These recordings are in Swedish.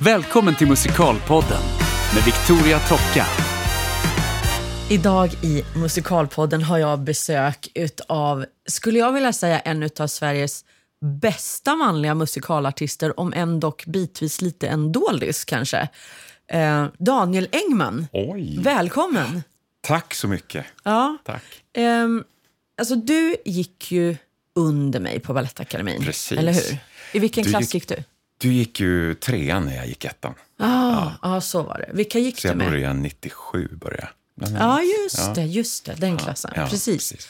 Välkommen till Musikalpodden med Victoria Tocka. Idag i Musikalpodden har jag besök utav, skulle jag vilja säga, en utav Sveriges bästa manliga musikalartister, om än dock bitvis lite en doldis kanske. Eh, Daniel Engman. Oj. Välkommen! Tack så mycket. Ja. Tack. Ehm, alltså, du gick ju under mig på Balettakademin, Precis. eller hur? I vilken Du klass gick- gick du? Du gick ju trean när jag gick ettan. Ah, ja. så var det. Vilka gick Så du jag med? började 97. Började. jag. Ja, annat. just Ja. det. Just det. Den klassen. Ja, precis.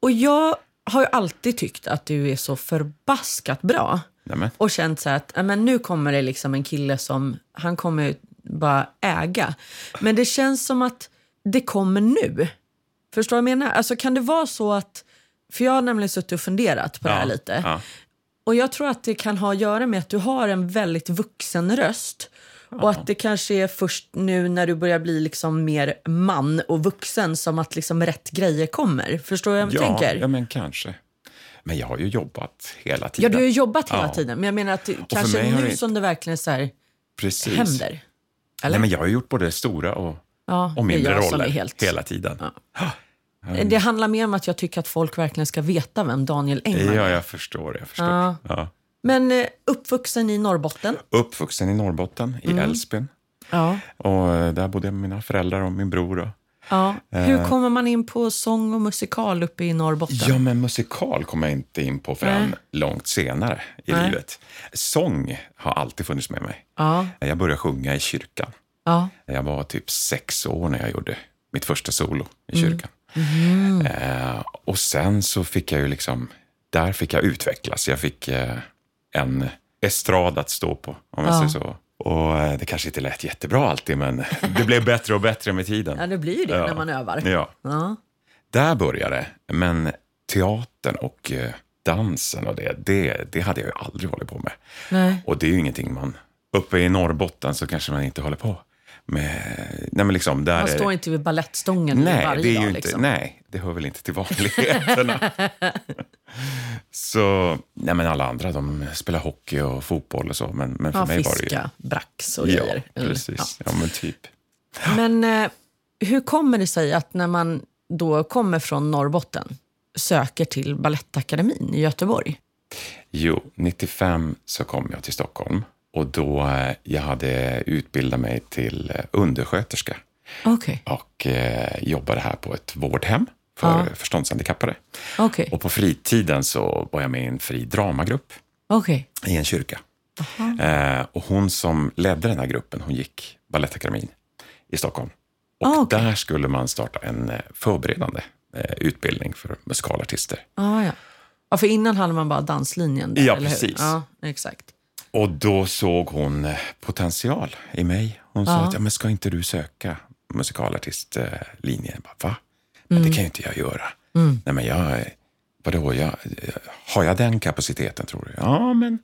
Och jag har ju alltid tyckt att du är så förbaskat bra. Nämen. Och känt så att ja, men nu kommer det liksom en kille som, han kommer bara äga. Men det känns som att det kommer nu. Förstår du vad jag menar? Alltså kan det vara så att, för jag har nämligen suttit och funderat på det här Ja, lite. ja. Och jag tror att det kan ha att göra med att du har en väldigt vuxen röst. Och att det kanske är först nu när du börjar bli liksom mer man och vuxen som att liksom rätt grejer kommer. Förstår du vad jag Ja, tänker? ja, men kanske. Men jag har ju jobbat hela Ja, tiden. du har ju jobbat hela Ja. tiden. Men jag menar att det, för kanske nu som det verkligen så här Precis. händer. Eller? Nej, men jag har gjort både stora och, ja, och mindre roller hela tiden. Ja. Det handlar mer om att jag tycker att folk verkligen ska veta vem Daniel Engman är. jag förstår. Jag förstår. Ja. Ja. Men eh, uppvuxen i Norrbotten. Uppvuxen i Norrbotten, i Mm. Älvsbyn. Ja. Och eh, där bodde mina föräldrar och min bror. Och, ja. Hur kommer man in på sång och musikal uppe i Norrbotten? Ja, men musikal kom jag inte in på förrän Nej. långt senare i Nej. livet. Sång har alltid funnits med mig. Ja. Jag började sjunga i kyrkan. ja. Jag var typ sex år när jag gjorde mitt första solo i Mm. Kyrkan. Eh, och sen så fick jag ju liksom, där fick jag utvecklas. Jag fick eh, en estrad att stå på, om jag Ja. säger så. Och eh, det kanske inte lät jättebra alltid, men det blev bättre och bättre med tiden. ja, det blir det Ja. när man övar. Ja. Ja. Där började det. Men teatern och eh, dansen och det, det, det hade jag ju aldrig hållit på med. Nej. Och det är ju ingenting man... Uppe i Norrbotten så kanske man inte håller på med... Nej, men liksom där Man står inte vid balettstången nej, varje det är dag. inte, liksom. nej, det hör väl inte till vanligheterna. så, nej men alla andra de spelar hockey och fotboll och så. Men, men för Ja, mig var det fiska, brax och Ja, grejer. Eller- precis. Ja. men typ. Ja. Men eh, hur kommer det sig att när man då kommer från Norrbotten söker till Balettakademin i Göteborg? Jo, 95 så kom jag till Stockholm. Och då eh, jag hade utbildat mig till eh, undersköterska Okej. och eh, jobbade här på ett vårdhem för Ja. förståndshandikappade. Okej. Och på fritiden så var jag med i en fri dramagrupp Okej. i en kyrka. Eh, och hon som ledde den här gruppen, hon gick Balettakademin i Stockholm. Och Ah, okej. där skulle man starta en eh, förberedande eh, utbildning för musikalartister. Ah, ja. ja, för innan hade man bara danslinjen där, Ja, precis. Ja, exakt. Och då såg hon eh, potential i mig. Hon sa Ja. att, ja, men ska inte du söka musikalartistlinjen? Jag bara, Va? Mm. Men det kan ju inte jag göra. Nej, men jag, vadå, jag, har jag den kapaciteten tror du? Ja, men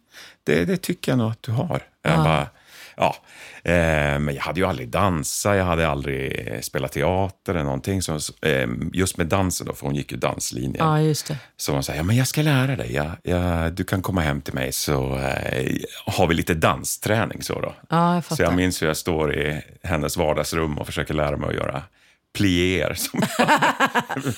det, det tycker jag nog att du har. Jag bara, ja. Eh, men jag hade ju aldrig dansat, jag hade aldrig spelat teater eller någonting. Så, eh, just med dansen då, för hon gick ju danslinjen. Ja, just det. Så hon sa, ja men jag ska lära dig. Jag, jag, du kan komma hem till mig så eh, har vi lite dansträning. Så, då. Ja, jag så jag minns hur jag står i hennes vardagsrum och försöker lära mig att göra pliéer. Som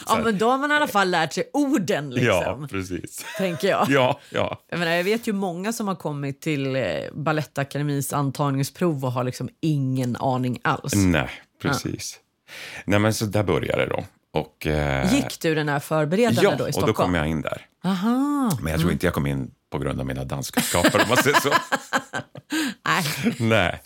Ja, men då har man i alla fall lärt sig orden, liksom, ja, precis. tänker jag. Ja, ja. Jag, menar, jag vet ju många som har kommit till eh, Balettakademis antagningsprov och har liksom ingen aning alls. Nej, precis. Nej, men så där började det då. Och, eh, Gick du den här förberedande Ja, då i och Stockholm? då kom jag in där. Aha. Men jag tror inte jag kom in på grund av mina danskunskaper om man säger så. Nej. Nej.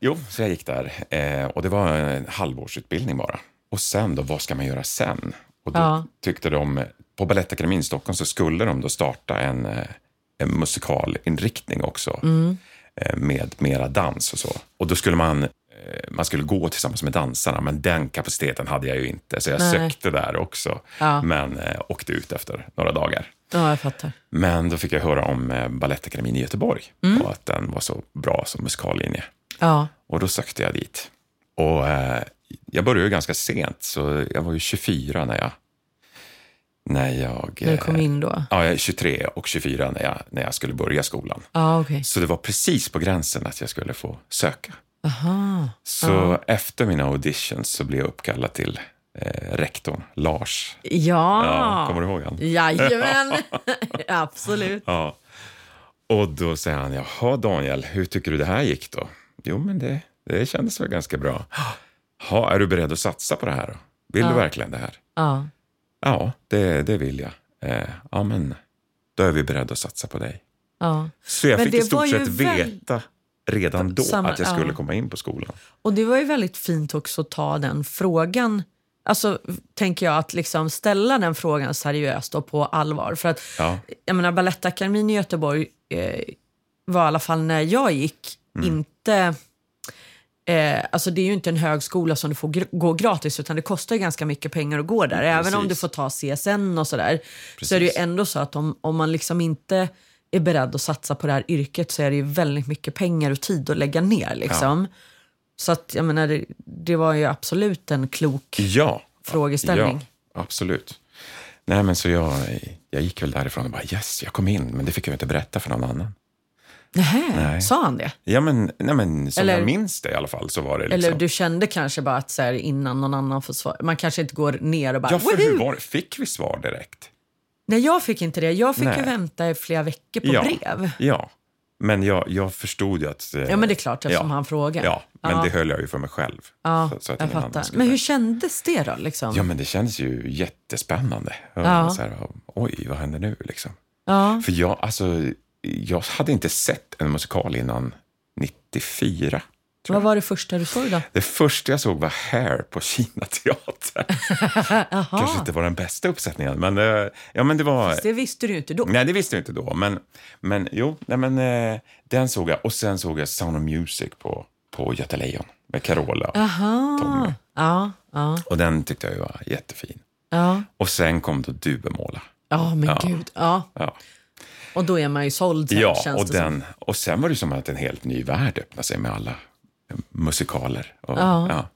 Jo, så jag gick där. Eh, och det var en halvårsutbildning bara. Och sen då, vad ska man göra sen? Och då Ja. tyckte de, på Balettakademin i Stockholm så skulle de då starta en, eh, en musikalinriktning också. Eh, med mera dans och så. Och då skulle man, eh, man skulle gå tillsammans med dansarna, men den kapaciteten hade jag ju inte. Så jag Nej. sökte där också, Ja. men eh, åkte ut efter några dagar. Ja, jag fattar. Men då fick jag höra om eh, Balettakademin i Göteborg Mm. och att den var så bra som musikallinje. Ja. Och då sökte jag dit. Och eh, jag började ju ganska sent, så jag var ju 24 när jag när jag... När du kom eh, in då? Ja, jag är 23 och 24 när jag, när jag skulle börja skolan. Ja, okej. Så det var precis på gränsen att jag skulle få söka. Aha. Så efter mina auditions så blev jag uppkallad till eh, rektorn, Lars. Ja. Ja, kommer du ihåg han? Jajamän. Absolut. Ja. Och då säger han, jaha Daniel, hur tycker du det här gick då? Jo, men det, det kändes väl ganska bra. Ha, är du beredd att satsa på det här då? Vill du verkligen det här? Ja. Ja, det, det vill jag. Eh, ja, men då är vi beredda att satsa på dig. ja. Så jag Men fick i stort sett väl- veta redan då Samma- att jag skulle ja. komma in på skolan. Och det var ju väldigt fint också att ta den frågan. Alltså, tänker jag, att liksom ställa den frågan seriöst och på allvar. För att, Ja. jag menar, Balettakademin i Göteborg eh, var i alla fall när jag gick Mm. inte... Eh, alltså det är ju inte en högskola som du får gr- gå gratis utan det kostar ju ganska mycket pengar att gå där. Även om du får ta CSN och sådär. Så är det ju ändå så att om, om man liksom inte är beredd att satsa på det här yrket så är det ju väldigt mycket pengar och tid att lägga ner. Liksom. Så att jag menar, det, det var ju absolut en klok Ja. frågeställning. Ja, absolut. Nej, men så jag, jag gick väl därifrån och bara yes, jag kom in, men det fick jag inte berätta för någon annan. Nähä, Nej. sa han det? Ja, men, nej, men som Eller- jag minns det i alla fall så var det liksom... Eller du kände kanske bara att så här, innan någon annan får svar, man kanske inte går ner och bara Ja, för hur var det? Fick vi svar direkt? Nej, jag fick inte det. Jag fick Nej. ju vänta i flera veckor på ja. brev. Ja, men jag, jag förstod ju att... eh, Ja, men det är klart eftersom ja. han frågar. Ja, men Ja. det höll jag ju för mig själv. Ja, så, så jag fattar. Men hur kändes det då? Liksom? Ja, men det kändes ju jättespännande. Ja. Så här, Oj, vad händer nu liksom? Ja. För jag, alltså, jag hade inte sett en musikal innan 94. Vad var det första du såg då? Det första jag såg var Hair på Kina teater. Kanske inte var den bästa uppsättningen, men, eh, ja, men det var... Det visste du inte då. Nej, det visste jag inte då. Men, men jo, nej, men, eh, den såg jag. Och sen såg jag Sound of Music på, på Göta Lejon med Carola. Aha. Tommy. Ja, ja, Och den tyckte jag var jättefin. ja. Och sen kom då Duvemåla. Ja, men Ja. gud. Ja. Ja, Och då är man ju såld sen, ja känns och, det som. den, och sen var det som att en helt ny värld öppnade sig med alla musikaler. Och, Ja. ja.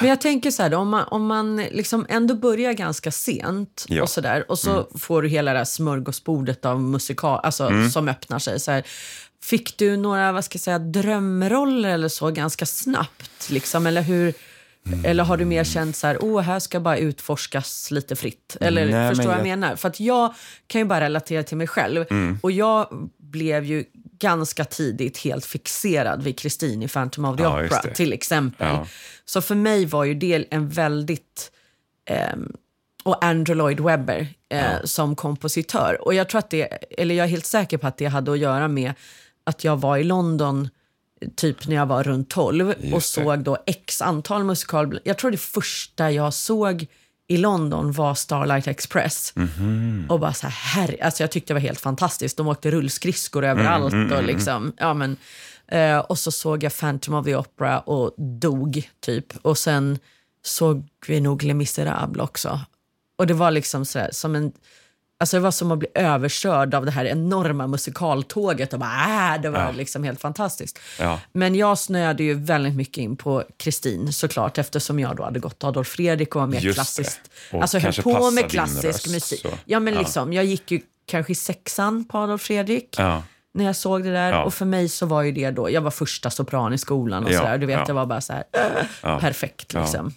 Men jag tänker så här, om man, om man liksom ändå börjar ganska sent Ja. och så där och så får du hela det här smörgåsbordet av musikal, alltså, som öppnar sig. Så här. Fick du några vad ska jag säga, drömroller eller så ganska snabbt? Liksom, eller, hur, eller har du mer känt så här, åh, här ska bara utforskas lite fritt? Eller Nej, förstår vad jag jag- menar? För att jag kan ju bara relatera till mig själv. Och jag blev ju ganska tidigt helt fixerad vid Kristin i Phantom of the Ja, Opera till exempel. Ja. Så för mig var ju det en väldigt... ehm, och Andrew Lloyd Webber eh, som kompositör. Och jag tror att det, eller jag är helt säker på att det hade att göra med att jag var i London eh, typ när jag var runt 12 och såg då x antal musikal... Jag tror det första jag såg i London var Starlight Express. Mhm. Och bara så här, herre, alltså jag tyckte det var helt fantastiskt. De åkte rullskridskor Mm, överallt. och liksom, ja men, eh, och så såg jag Phantom of the Opera och dog, typ. Och sen såg vi nog Les Misérables också. Och det var liksom så här, som en... Alltså det var som att bli överkörd av det här enorma musikaltåget. Och bara, äh, det var Ja. liksom helt fantastiskt. Ja. Men jag snöade ju väldigt mycket in på Kristin såklart eftersom jag då hade gått Adolf Fredrik och var mer Just klassiskt. det. Och Alltså höll på med klassisk musik. så. Ja men Ja. liksom, jag gick ju kanske i sexan på Adolf Fredrik Ja. när jag såg det där. Ja. Och för mig så var ju det då, jag var första sopran i skolan och Ja, sådär. Du vet, ja. det var bara så här, äh, perfekt liksom.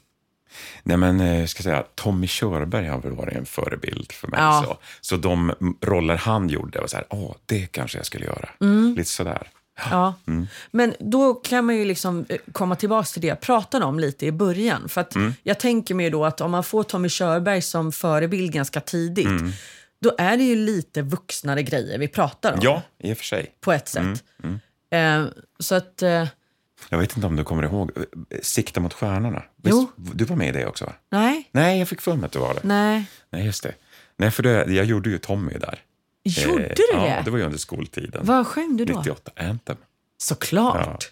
Nej, men eh, jag ska säga, Tommy Körberg har väl varit en förebild för mig. Ja. Så, så de roller han gjorde var så här, åh, det kanske jag skulle göra. Mm. Lite sådär. Ja. Mm. Men då kan man ju liksom eh, komma tillbaka till det jag pratade om lite i början. För Mm. Jag tänker mig då att om man får Tommy Körberg som förebild ganska tidigt, Mm. då är det ju lite vuxnare grejer vi pratar om. Ja, i och för sig. På ett sätt. Mm, Eh, så att... Eh, Jag vet inte om du kommer ihåg, Sikta mot stjärnorna. Jo. du var med i det också va? nej, Nej, jag fick för mig att du var det. nej. Nej, just det. Nej, för det, jag gjorde ju Tommy där. Gjorde Eh, du Ja, det? det var ju under skoltiden. Vad sjöng du då? 98, Anthem. Såklart.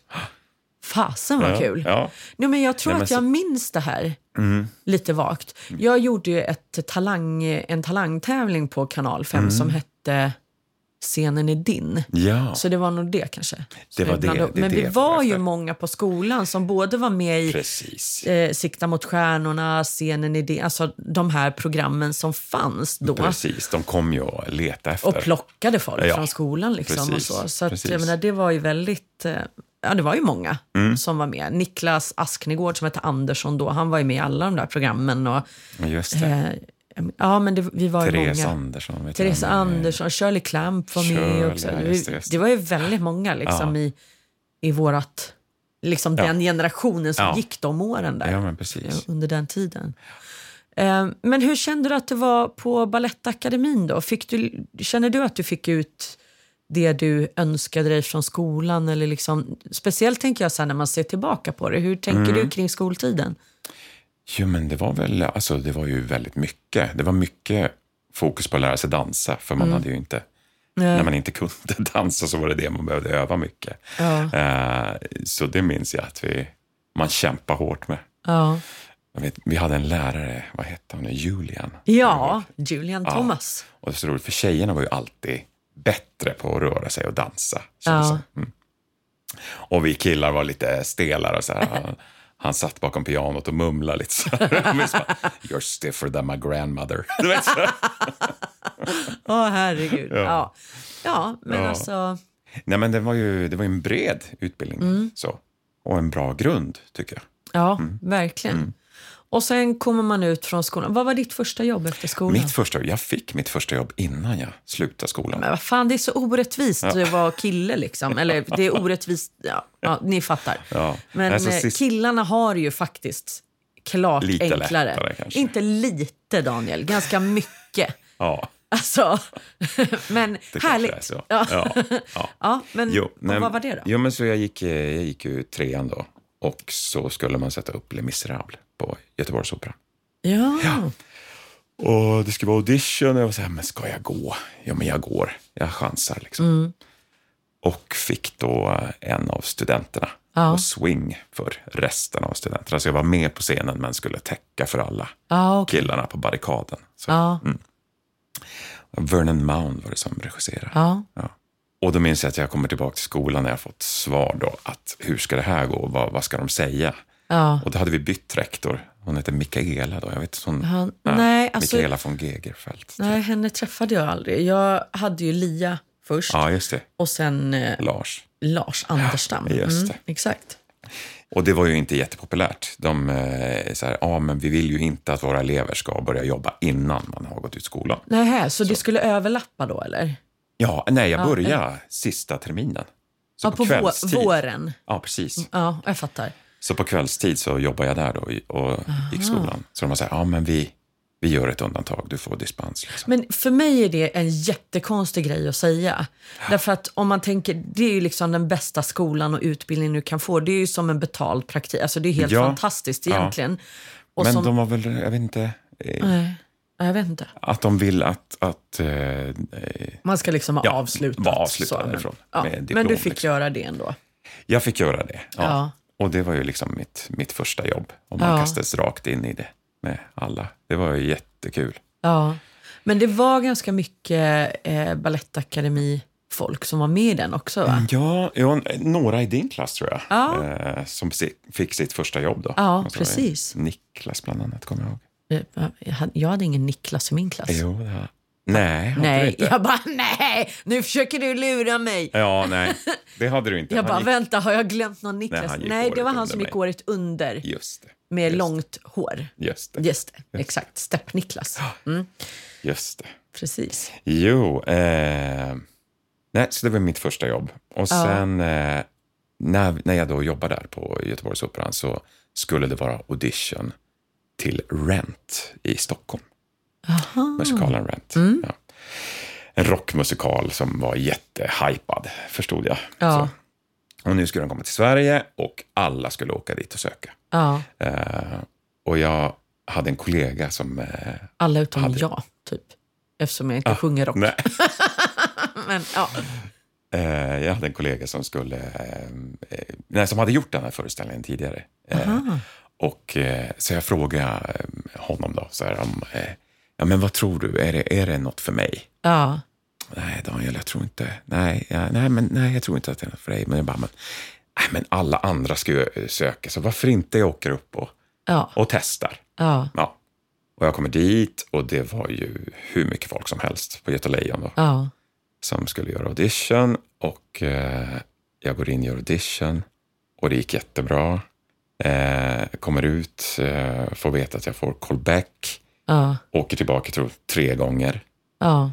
Fasen vad Ja, kul. Ja. Nej, men jag tror Nej, men att jag så- minns det här Mm. lite vagt. Jag gjorde ju ett talang, en talangtävling på Kanal 5 Mm. som hette scenen är din. Ja, Så det var nog det kanske. Det var det- det Men det vi var ju många på skolan som både var med i eh, Sikta mot stjärnorna, Scenen är din, alltså de här programmen som fanns då. Precis, de kom ju att leta efter. Och plockade folk Ja, från skolan. Liksom precis, och så så att, jag menar, det var ju väldigt... Eh, ja, det var ju många Mm. som var med. Niklas Asknegård som hette Andersson då, han var ju med i alla de där programmen. Och, det. eh, ja, men det, vi var ju Therese många. Andersson. Vet Therese eh, Andersson, Shirley Clamp var med Shirley, också. ja, Det, just just det. var ju väldigt många liksom, Ja. i, i vårat, liksom den generationen som gick de åren där. Precis. under den tiden. Eh, Men hur kände du att det var på Balettakademin då? Fick du, känner du att du fick ut det du önskade dig från skolan? Eller liksom, speciellt tänker jag så när man ser tillbaka på det. Hur tänker Mm. du kring skoltiden? Jo, men det var väl, alltså det var ju väldigt mycket. Det var mycket fokus på att lära sig dansa, för Mm. man hade ju inte, när man inte kunde dansa så var det det man behövde öva mycket. Ja. Eh, så det minns jag att vi, man kämpade hårt med. Ja, vet, vi hade en lärare, vad hette hon? Julian. ja Julian Thomas. Och det är så roligt, för tjejerna var ju alltid bättre på att röra sig och dansa. Ja. Mm. Och vi killar var lite stelare. Så här. Han, satt bakom pianot och mumlade lite så här. You're stiffer than my grandmother. Du vet, så här. Åh, herregud. Ja. Ja. men Ja. alltså... Nej, men det var ju det var en bred utbildning. Mm. Så. Och en bra grund, tycker jag. Ja, Mm. verkligen. Och sen kommer man ut från skolan. Vad var ditt första jobb efter skolan? Mitt första, jag fick mitt första jobb innan jag slutade skolan. Men vad fan, det är så orättvist att vara kille liksom. Eller det är orättvist, ja, ja ni fattar. Ja. Men Alltså, sist- killarna har ju faktiskt klart Lite enklare. lättare, kanske. Inte lite Daniel, ganska mycket. Ja, Alltså, men det härligt. är så. Ja. Ja, ja. Ja, men Jo, nej, vad var det då? Jo, men så jag gick, eh, jag gick ju trean då. Och så skulle man sätta upp Les Misérables på Göteborgsoperan. Ja. Och det skulle vara audition och jag var så här, men ska jag gå? Ja, men jag går. Jag chansar liksom. Mm. Och fick då en av studenterna Ja. och swing för resten av studenterna. Så jag var med på scenen men skulle täcka för alla Ja, okej. killarna på barrikaden. Så Ja, Vernon Mound var det som regisserade. ja. Och då minns jag att jag kommer tillbaka till skolan när jag fått svar då att hur ska det här gå? Vad, vad ska de säga? Ja. Och då hade vi bytt rektor. Hon hette Mikaela då. Jag vet hon, Han, ja, nej, alltså, Mikaela von Gegerfeldt. nej, henne träffade jag aldrig. Jag hade ju Lia först Ja, just det. och sen eh, Lars. Lars Anderstam. Mm, just det. exakt. Och det var ju inte jättepopulärt. De eh, så här, ja men vi vill ju inte att våra elever ska börja jobba innan man har gått ut skolan. Nej, så, det skulle överlappa då eller? Ja, nej, jag Ja, började sista terminen. Så Ja, på kvällstid. våren. Ja, precis. Ja, jag fattar. Så på kvällstid så jobbade jag där då och gick skolan. Så de här, ja men vi, vi gör ett undantag, du får dispens. Liksom. Men för mig är det en jättekonstig grej att säga. Därför att om man tänker, det är ju liksom den bästa skolan och utbildningen du kan få. Det är ju som en betald praktik. Alltså det är helt Ja. fantastiskt Ja. egentligen. Och Men som, de var väl, jag vet inte, eh, Nej, jag vet inte. att de vill att, att eh, eh, Man ska liksom ha Ja, avslutat. vara avslutad så. därifrån Ja, men du fick liksom. göra det ändå. jag fick göra det. Ja. Ja. Och det var ju liksom mitt, mitt första jobb. Och man Ja. kastades rakt in i det med alla. Det var ju jättekul. Ja. Men det var ganska mycket eh, Balettakademi-folk som var med i den också va? Ja, ja, några i din klass tror jag. Ja. Eh, som fick sitt första jobb då. Ja, precis. Niklas bland annat, kommer jag ihåg. Eh, Jag hade, ingen Niklas i min klass. Jo, det. Nej, hade du nej, inte? jag bara nej, nu försöker du lura mig. Ja, nej, det hade du inte. Jag Han bara, gick- vänta, har jag glömt någon Niklas? han Nej, det var han under som gick mig. året under Just det. med just, långt hår. Just det. Just det, exakt. Stepp-Niklas. Mm, Just det. precis. Jo, eh, nej, så det var mitt första jobb. Och sen eh, när, när jag då jobbade där på Göteborgsoperan så skulle det vara audition till Rent i Stockholm. Musikalen Rent. Mm. Ja. En rockmusikal som var jättehypad, förstod jag. Ja. Och nu skulle den komma till Sverige och alla skulle åka dit och söka. Ja, Eh, och jag hade en kollega som... Eh, alla utom Hade- jag, typ. Eftersom jag inte sjunger rock. Men, ja. Eh, jag hade en kollega som skulle, nej, som hade gjort den här föreställningen tidigare. Och, så jag frågade honom då, så här, om, ja, men vad tror du, är det, är det något för mig? ja. nej Daniel, jag tror inte, nej, ja, nej, men, nej, jag tror inte att det är något för dig. Men jag bara, men, nej, men alla andra ska ju eh, söka, så varför inte jag åker upp och, Ja. och testar? Ja. Ja. Och jag kommer dit och det var ju hur mycket folk som helst på Göta Lejon då, Ja. som skulle göra audition. Och eh, jag går in i audition och det gick jättebra. Eh, kommer ut, eh, får veta att jag får callback, Ja. åker tillbaka tror, tre gånger. Ja.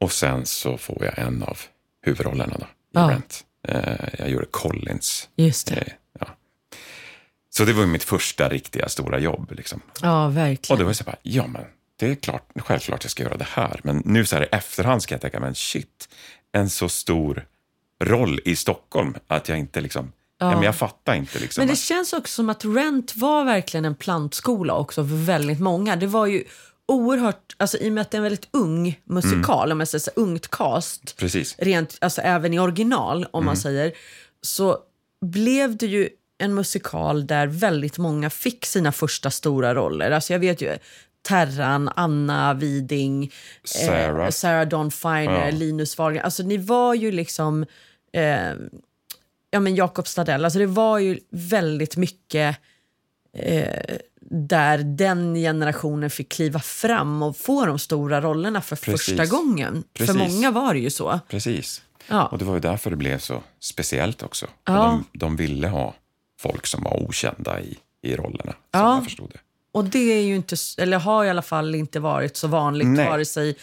Och sen så får jag en av huvudrollerna då, i Ja. Rent. Eh, jag gjorde Collins. Just det. Eh, ja. Så det var mitt första riktiga stora jobb. Liksom. Ja, Och verkligen. då var jag så här, bara, ja men det är klart, självklart jag ska göra det här. Men nu så här i efterhand ska jag tänka, men shit, en så stor roll i Stockholm att jag inte liksom, ja. men jag fattar inte liksom. Men det känns också som att Rent var verkligen en plantskola också för väldigt många. Det var ju oerhört, alltså i och med att det är en väldigt ung musikal, om jag säger så, ungt cast, Precis. rent, alltså även i original om Mm. man säger, så blev det ju en musikal där väldigt många fick sina första stora roller. Alltså jag vet ju Terran, Anna Widing, Sarah. Eh, Sarah Dawn Finer, Ja. Linus Wahlgren. Alltså ni var ju liksom eh, ja, men Jakob Stadell. Alltså det var ju väldigt mycket eh, där den generationen fick kliva fram och få de stora rollerna för Precis. första gången. Precis. För många var det ju så. Precis. Ja. Och det var ju därför det blev så speciellt också. Ja. De, de ville ha folk som var okända i, i rollerna, som Ja. jag förstod det. Och det är ju inte, eller har i alla fall inte varit så vanligt Nej. vare sig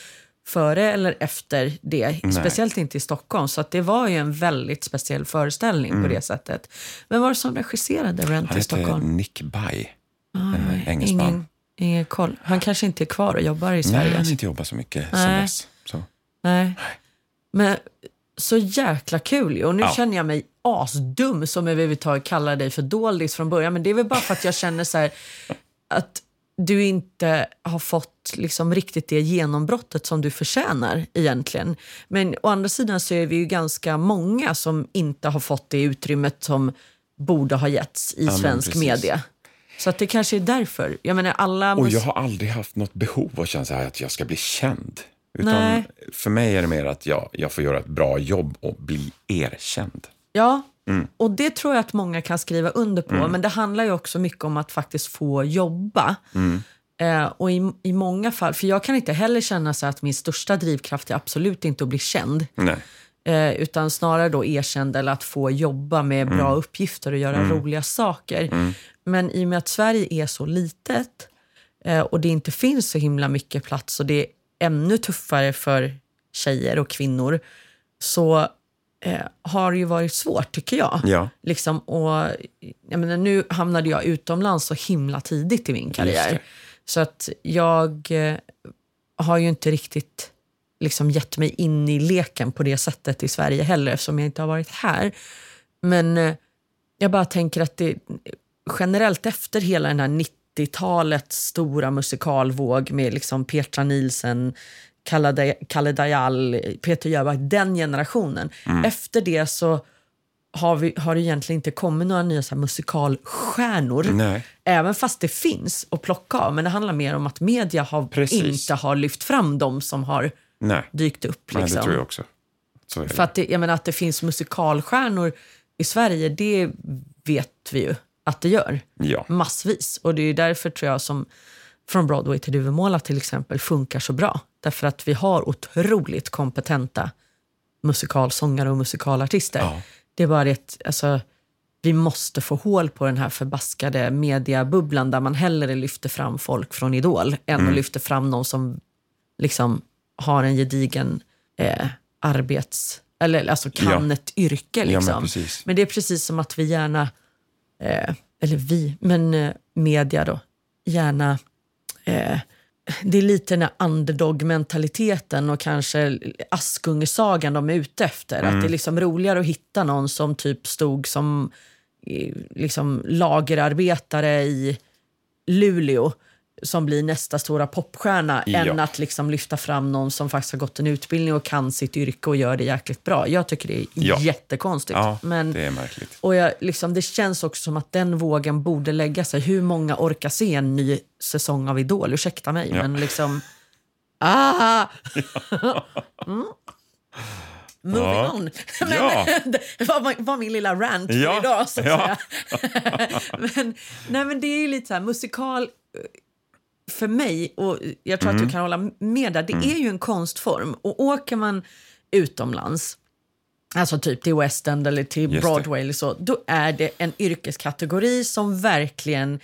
före eller efter det. Speciellt inte i Stockholm. Så att det var ju en väldigt speciell föreställning på det sättet. Vem var det som regisserade Rent Mm. Han i hette Stockholm? Nick Bay, Ah, en nej, engelsman. ingen, ingen koll. Han kanske inte är kvar och jobbar i Nej, Sverige. han har inte jobbat så mycket sen Nej. dess. Så. Nej. Men så jäkla kul. Och nu Ja. känner jag mig asdum som överhuvudtaget kallar dig för doldis från början. Men det är väl bara för att jag känner så här att du inte har fått liksom riktigt det genombrottet som du förtjänar egentligen. Men å andra sidan så är vi ju ganska många som inte har fått det utrymmet som borde ha getts i men svensk media. Så att det kanske är därför. Jag menar alla... Och mus- jag har aldrig haft något behov av att känna så här att jag ska bli känd. Utan Nej. för mig är det mer att jag, jag får göra ett bra jobb och bli erkänd. Ja, Mm. och det tror jag att många kan skriva under på. Men det handlar ju också mycket om att faktiskt få jobba. Mm. Eh, och i, i många fall, för jag kan inte heller känna så att min största drivkraft är absolut inte att bli känd. Eh, utan snarare då erkänd eller att få jobba med bra Mm. uppgifter och göra roliga saker. Men i och med att Sverige är så litet eh, och det inte finns så himla mycket plats och det är ännu tuffare för tjejer och kvinnor så eh, har ju varit svårt tycker jag. Ja. Liksom, och, jag menar, nu hamnade jag utomlands så himla tidigt i min karriär. Så att jag eh, har ju inte riktigt liksom, gett mig in i leken på det sättet i Sverige heller eftersom jag inte har varit här. Men eh, jag bara tänker att det generellt efter hela den här 90-talets stora musikalvåg med liksom Petra Nielsen, Kalle Day- Kalle Dajal, Peter Jöback, den generationen. Efter det så har, vi, har det egentligen inte kommit några nya så här musikalstjärnor. Nej. Även fast det finns att plocka av. Men det handlar mer om att media har Precis. inte har lyft fram dem som har Nej. dykt upp. Nej, Liksom. det tror jag också. För att det, jag menar, att det finns musikalstjärnor i Sverige, det vet vi ju att det gör. Ja. Massvis. Och det är därför tror jag som Från Broadway till Duvemåla till exempel funkar så bra. Därför att vi har otroligt kompetenta musikalsångare och musikalartister. Ja. Det är bara det alltså, vi måste få hål på den här förbaskade mediabubblan där man hellre lyfter fram folk från Idol än Mm. att lyfta fram någon som liksom har en gedigen eh, arbets... Eller alltså kan Ja. ett yrke. Ja, Liksom. men precis. Men det är precis som att vi gärna, eh, eller vi, men eh, media då, gärna eh, det är lite den här underdog-mentaliteten och kanske Askungesagan de är ute efter. Att det är liksom roligare att hitta någon som typ stod som eh, liksom lagerarbetare i Luleå som blir nästa stora popstjärna Ja. än att liksom lyfta fram någon som faktiskt har gått en utbildning och kan sitt yrke och gör det jäkligt bra. Jag tycker det är Ja. jättekonstigt. Ja, men, det är märkligt. och jag, liksom, det känns också som att den vågen borde lägga sig. Hur många orkar se en ny säsong av Idol? Ursäkta mig, Ja. men liksom... Ah! Moving Ja. on. Ja. det var, var min lilla rant för Ja. idag. Så att Ja. säga. men, nej, men det är ju lite så här, musikal eh, för mig, och jag tror Mm. att du kan hålla med där, det är ju en konstform. Och åker man utomlands, alltså typ till West End eller till Just det. Broadway eller så, då är det en yrkeskategori som verkligen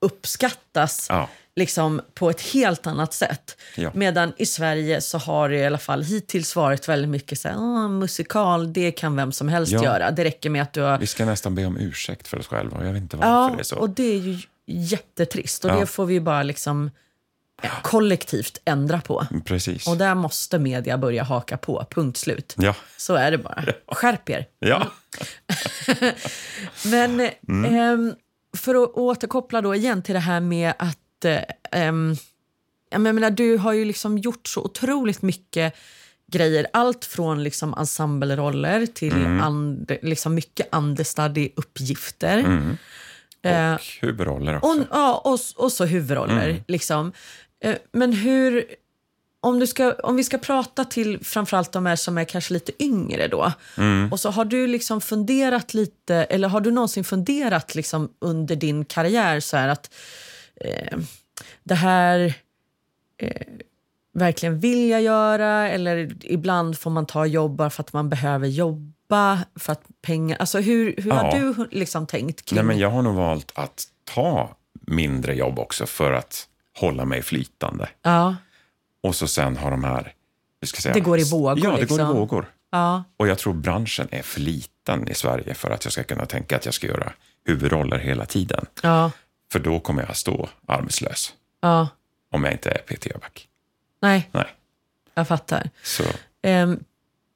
uppskattas Ja. liksom på ett helt annat sätt. Ja. Medan i Sverige så har det i alla fall hittills varit väldigt mycket så här, "Ah, musikal, det kan vem som helst Ja. göra. Det räcker med att du har... Vi ska nästan be om ursäkt för oss själva. Jag vet inte varför det Ja, är så. och det är ju jättetrist och Ja. det får vi bara liksom eh, kollektivt ändra på. Precis. Och där måste media börja haka på, punkt slut. Ja. Så är det bara. Skärp er. Ja. Men Mm. ehm, för att återkoppla då igen till det här med att... Eh, ehm, jag menar, du har ju liksom gjort så otroligt mycket grejer. Allt från liksom ensembleroller till Mm. and, liksom mycket understudy-uppgifter. Eh, Och huvudroller också. och, ja, och, och så huvudroller. Mm. Liksom. Eh, Men hur... Om, du ska, om vi ska prata till framförallt de här som är kanske lite yngre då. Mm. Och så har du liksom funderat lite, eller har du någonsin funderat liksom under din karriär så här att eh, det här eh, verkligen vill jag göra eller ibland får man ta jobb bara för att man behöver jobba för att pengar... Alltså hur, hur har Ja. du liksom tänkt kring Nej, men jag har nog valt att ta mindre jobb också för att hålla mig flytande. Ja, Och så sen har de här... säga, Det går i vågor, Ja, det går liksom. i vågor. ja, Och jag tror branschen är för liten i Sverige för att jag ska kunna tänka att jag ska göra huvudroller hela tiden. ja, För då kommer jag stå arbetslös ja. om jag inte är Peter Jöback. Nej, Nej, jag fattar. så Ehm,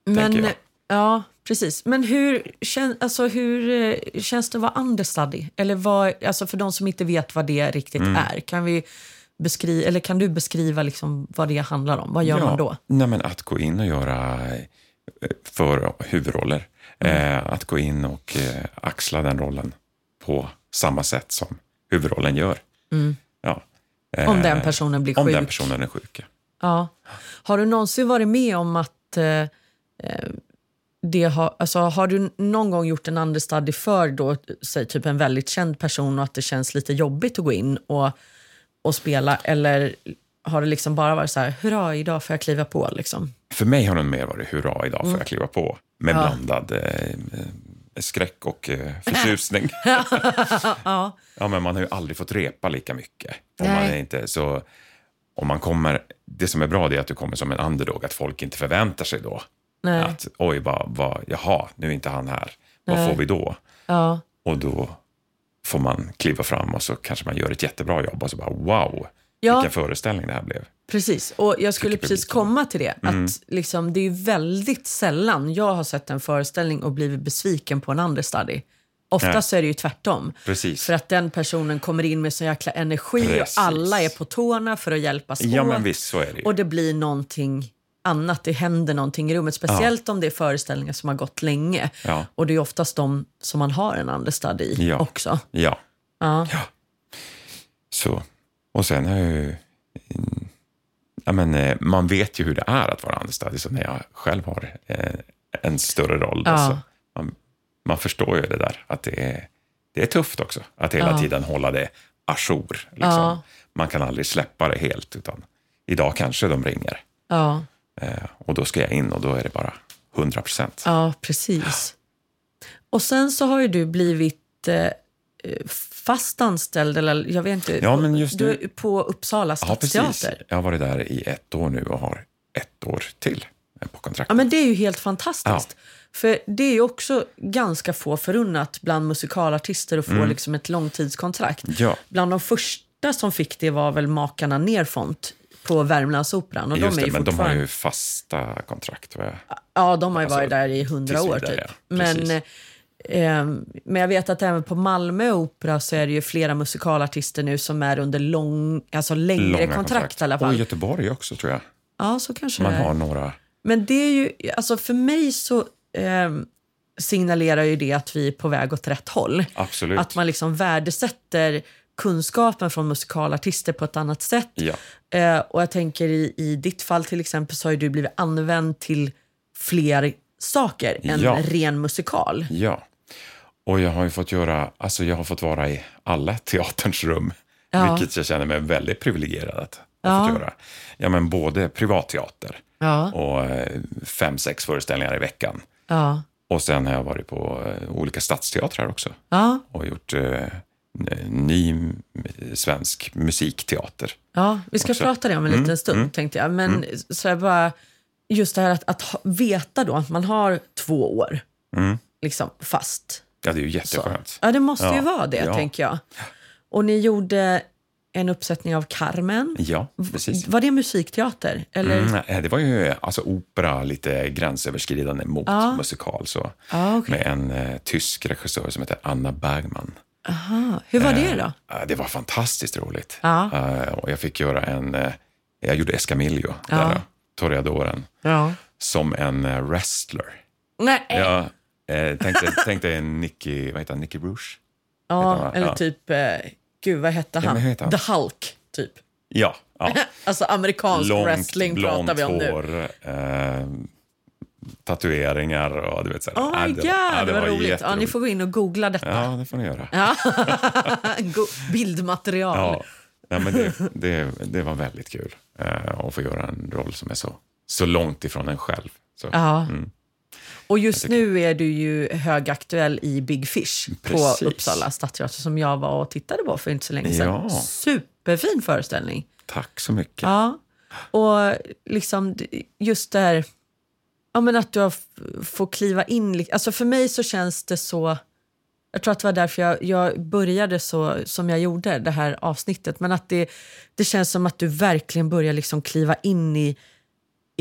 men, jag. ja, precis. Men hur, kän, alltså, hur eh, känns det att vara understudy? Eller vad, alltså för de som inte vet vad det riktigt Mm. är, kan, vi beskriva, eller kan du beskriva liksom vad det handlar om? Vad gör man då? Nej, men att gå in och göra eh, för huvudroller. Mm. Eh, att gå in och eh, axla den rollen på samma sätt som huvudrollen gör. Ja. Eh, Mm. Om den personen blir om sjuk? den personen är sjuk. Ja. Har du någonsin varit med om att eh, eh, det har, alltså, har du någon gång gjort en understudy för då, säg typ en väldigt känd person och att det känns lite jobbigt att gå in och, och spela? Eller har det liksom bara varit så här, hurra, idag får jag kliva på? Liksom? För mig har den mer varit hurra, idag får jag kliva på. Med Ja. blandad eh, eh, skräck och eh, förtjusning. Ja. Ja, men man har ju aldrig fått repa lika mycket. Om man är inte, så, om man kommer, det som är bra det är att du kommer som en underdog, att folk inte förväntar sig då. Nej. Att oj, vad, vad, jaha, nu är inte han här. Vad Nej. får vi då? Ja. Och då får man kliva fram och så kanske man gör ett jättebra jobb och så bara wow, Ja. vilken föreställning det här blev. Precis, och jag skulle Tycker precis komma till det. Att liksom, det är väldigt sällan jag har sett en föreställning och blivit besviken på en understudy. Oftast så är det ju tvärtom. Precis. För att den personen kommer in med så jäkla energi Precis. och alla är på tårna för att hjälpas Ja, åt. men visst, så är det ju. Och det blir någonting annat, det händer någonting i rummet. Speciellt om det är föreställningar som har gått länge. Ja. Och det är oftast de som man har en understudy i Ja. också. Ja, Ja. så. Och sen har jag ju... Ja, men, eh, man vet ju hur det är att vara understudy, så när jag själv har eh, en större roll. Då, Ja. så man, man förstår ju det där, att det är, det är tufft också. Att hela Ja. tiden hålla det ajour. Liksom. Ja. Man kan aldrig släppa det helt, utan idag kanske de ringer. Ja. Eh, och då ska jag in och då är det bara 100 procent. Ja, precis. Och sen så har ju du blivit eh, fast anställd, eller jag vet inte, Ja, men just du, nu- på Uppsala Ja, precis. stadsteater. Jag har varit där i ett år nu och har ett år till på kontrakt. Ja, men det är ju helt fantastiskt. För det är ju också ganska få förunnat bland musikalartister att få liksom ett långtidskontrakt. Mm. Ja. Bland de första som fick det var väl makarna Nerfont på Värmlandsoperan. Och Just de är det, men de har fortfarande- ju fasta kontrakt. Va? Ja, de har ju Alltså, varit där i hundra år typ. ja. Men, eh, men jag vet att även på Malmö Opera så är det ju flera musikalartister nu som är under lång, alltså längre Långa kontrakt, i alla Och fall. Göteborg också tror jag. Ja, så kanske Man har några... Men det är ju, alltså för mig så eh, signalerar ju det att vi är på väg åt rätt håll. Absolut. Att man liksom värdesätter kunskapen från musikalartister på ett annat sätt. Ja. Eh, och jag tänker i, i ditt fall till exempel så har du blivit använd till fler saker än Ja. ren musikal. Ja. Och jag har ju fått göra, alltså jag har fått vara i alla teaterns rum. Ja. Vilket jag känner mig väldigt privilegierad att Ja. fått göra. Ja, men både privatteater Ja, och eh, fem, sex föreställningar i veckan. ja, Och sen har jag varit på eh, olika stadsteatrar också. Och gjort eh, ny m- svensk musikteater. ja. Vi ska Också. prata det om en liten stund tänkte jag. Men så jag bara, just det här att, att veta då att man har två år liksom fast. Ja, det är ju Så. jätteskönt. Ja, det måste ju Ja, vara det ja. tänker jag. Och ni gjorde en uppsättning av Carmen. Ja, precis. Var det musikteater? Eller? Mm, det var ju alltså opera, lite gränsöverskridande mot Ja. musikal. Så, Ja, okej. Med en eh, tysk regissör som heter Anna Bergman. Aha. Hur var det då? Eh, det var fantastiskt roligt. Ja. Eh, och jag fick göra en... Eh, jag gjorde Escamillo, Ja. där, Toreadoren, Ja. som en eh, wrestler. Nej. Jag eh, tänkte, tänkte Nicky, vad heter han, Nicky Rouge? ja, eller typ, eh, gud vad hette han? heter han? The Hulk, typ. Ja, ja. Alltså amerikansk långt wrestling pratar vi om nu. hår, eh, tatueringar och du vet så här. Oh my det- god, ja, det var roligt. Ja, ni får gå in och googla detta. Ja, det får ni göra. Ja. Bildmaterial. Ja, ja men det, det, det var väldigt kul eh, att få göra en roll som är så, så långt ifrån en själv. Så, Ja. Mm. Och just nu är du ju högaktuell i Big Fish Precis. på Uppsala stadsteater som jag var och tittade på för inte så länge sedan. Ja. Superfin föreställning. Tack så mycket. Ja. Och liksom just där, ja men att du har får kliva in. Alltså för mig så känns det så, jag tror att det var därför jag, jag började så som jag gjorde det här avsnittet. Men att det, det känns som att du verkligen börjar liksom kliva in i,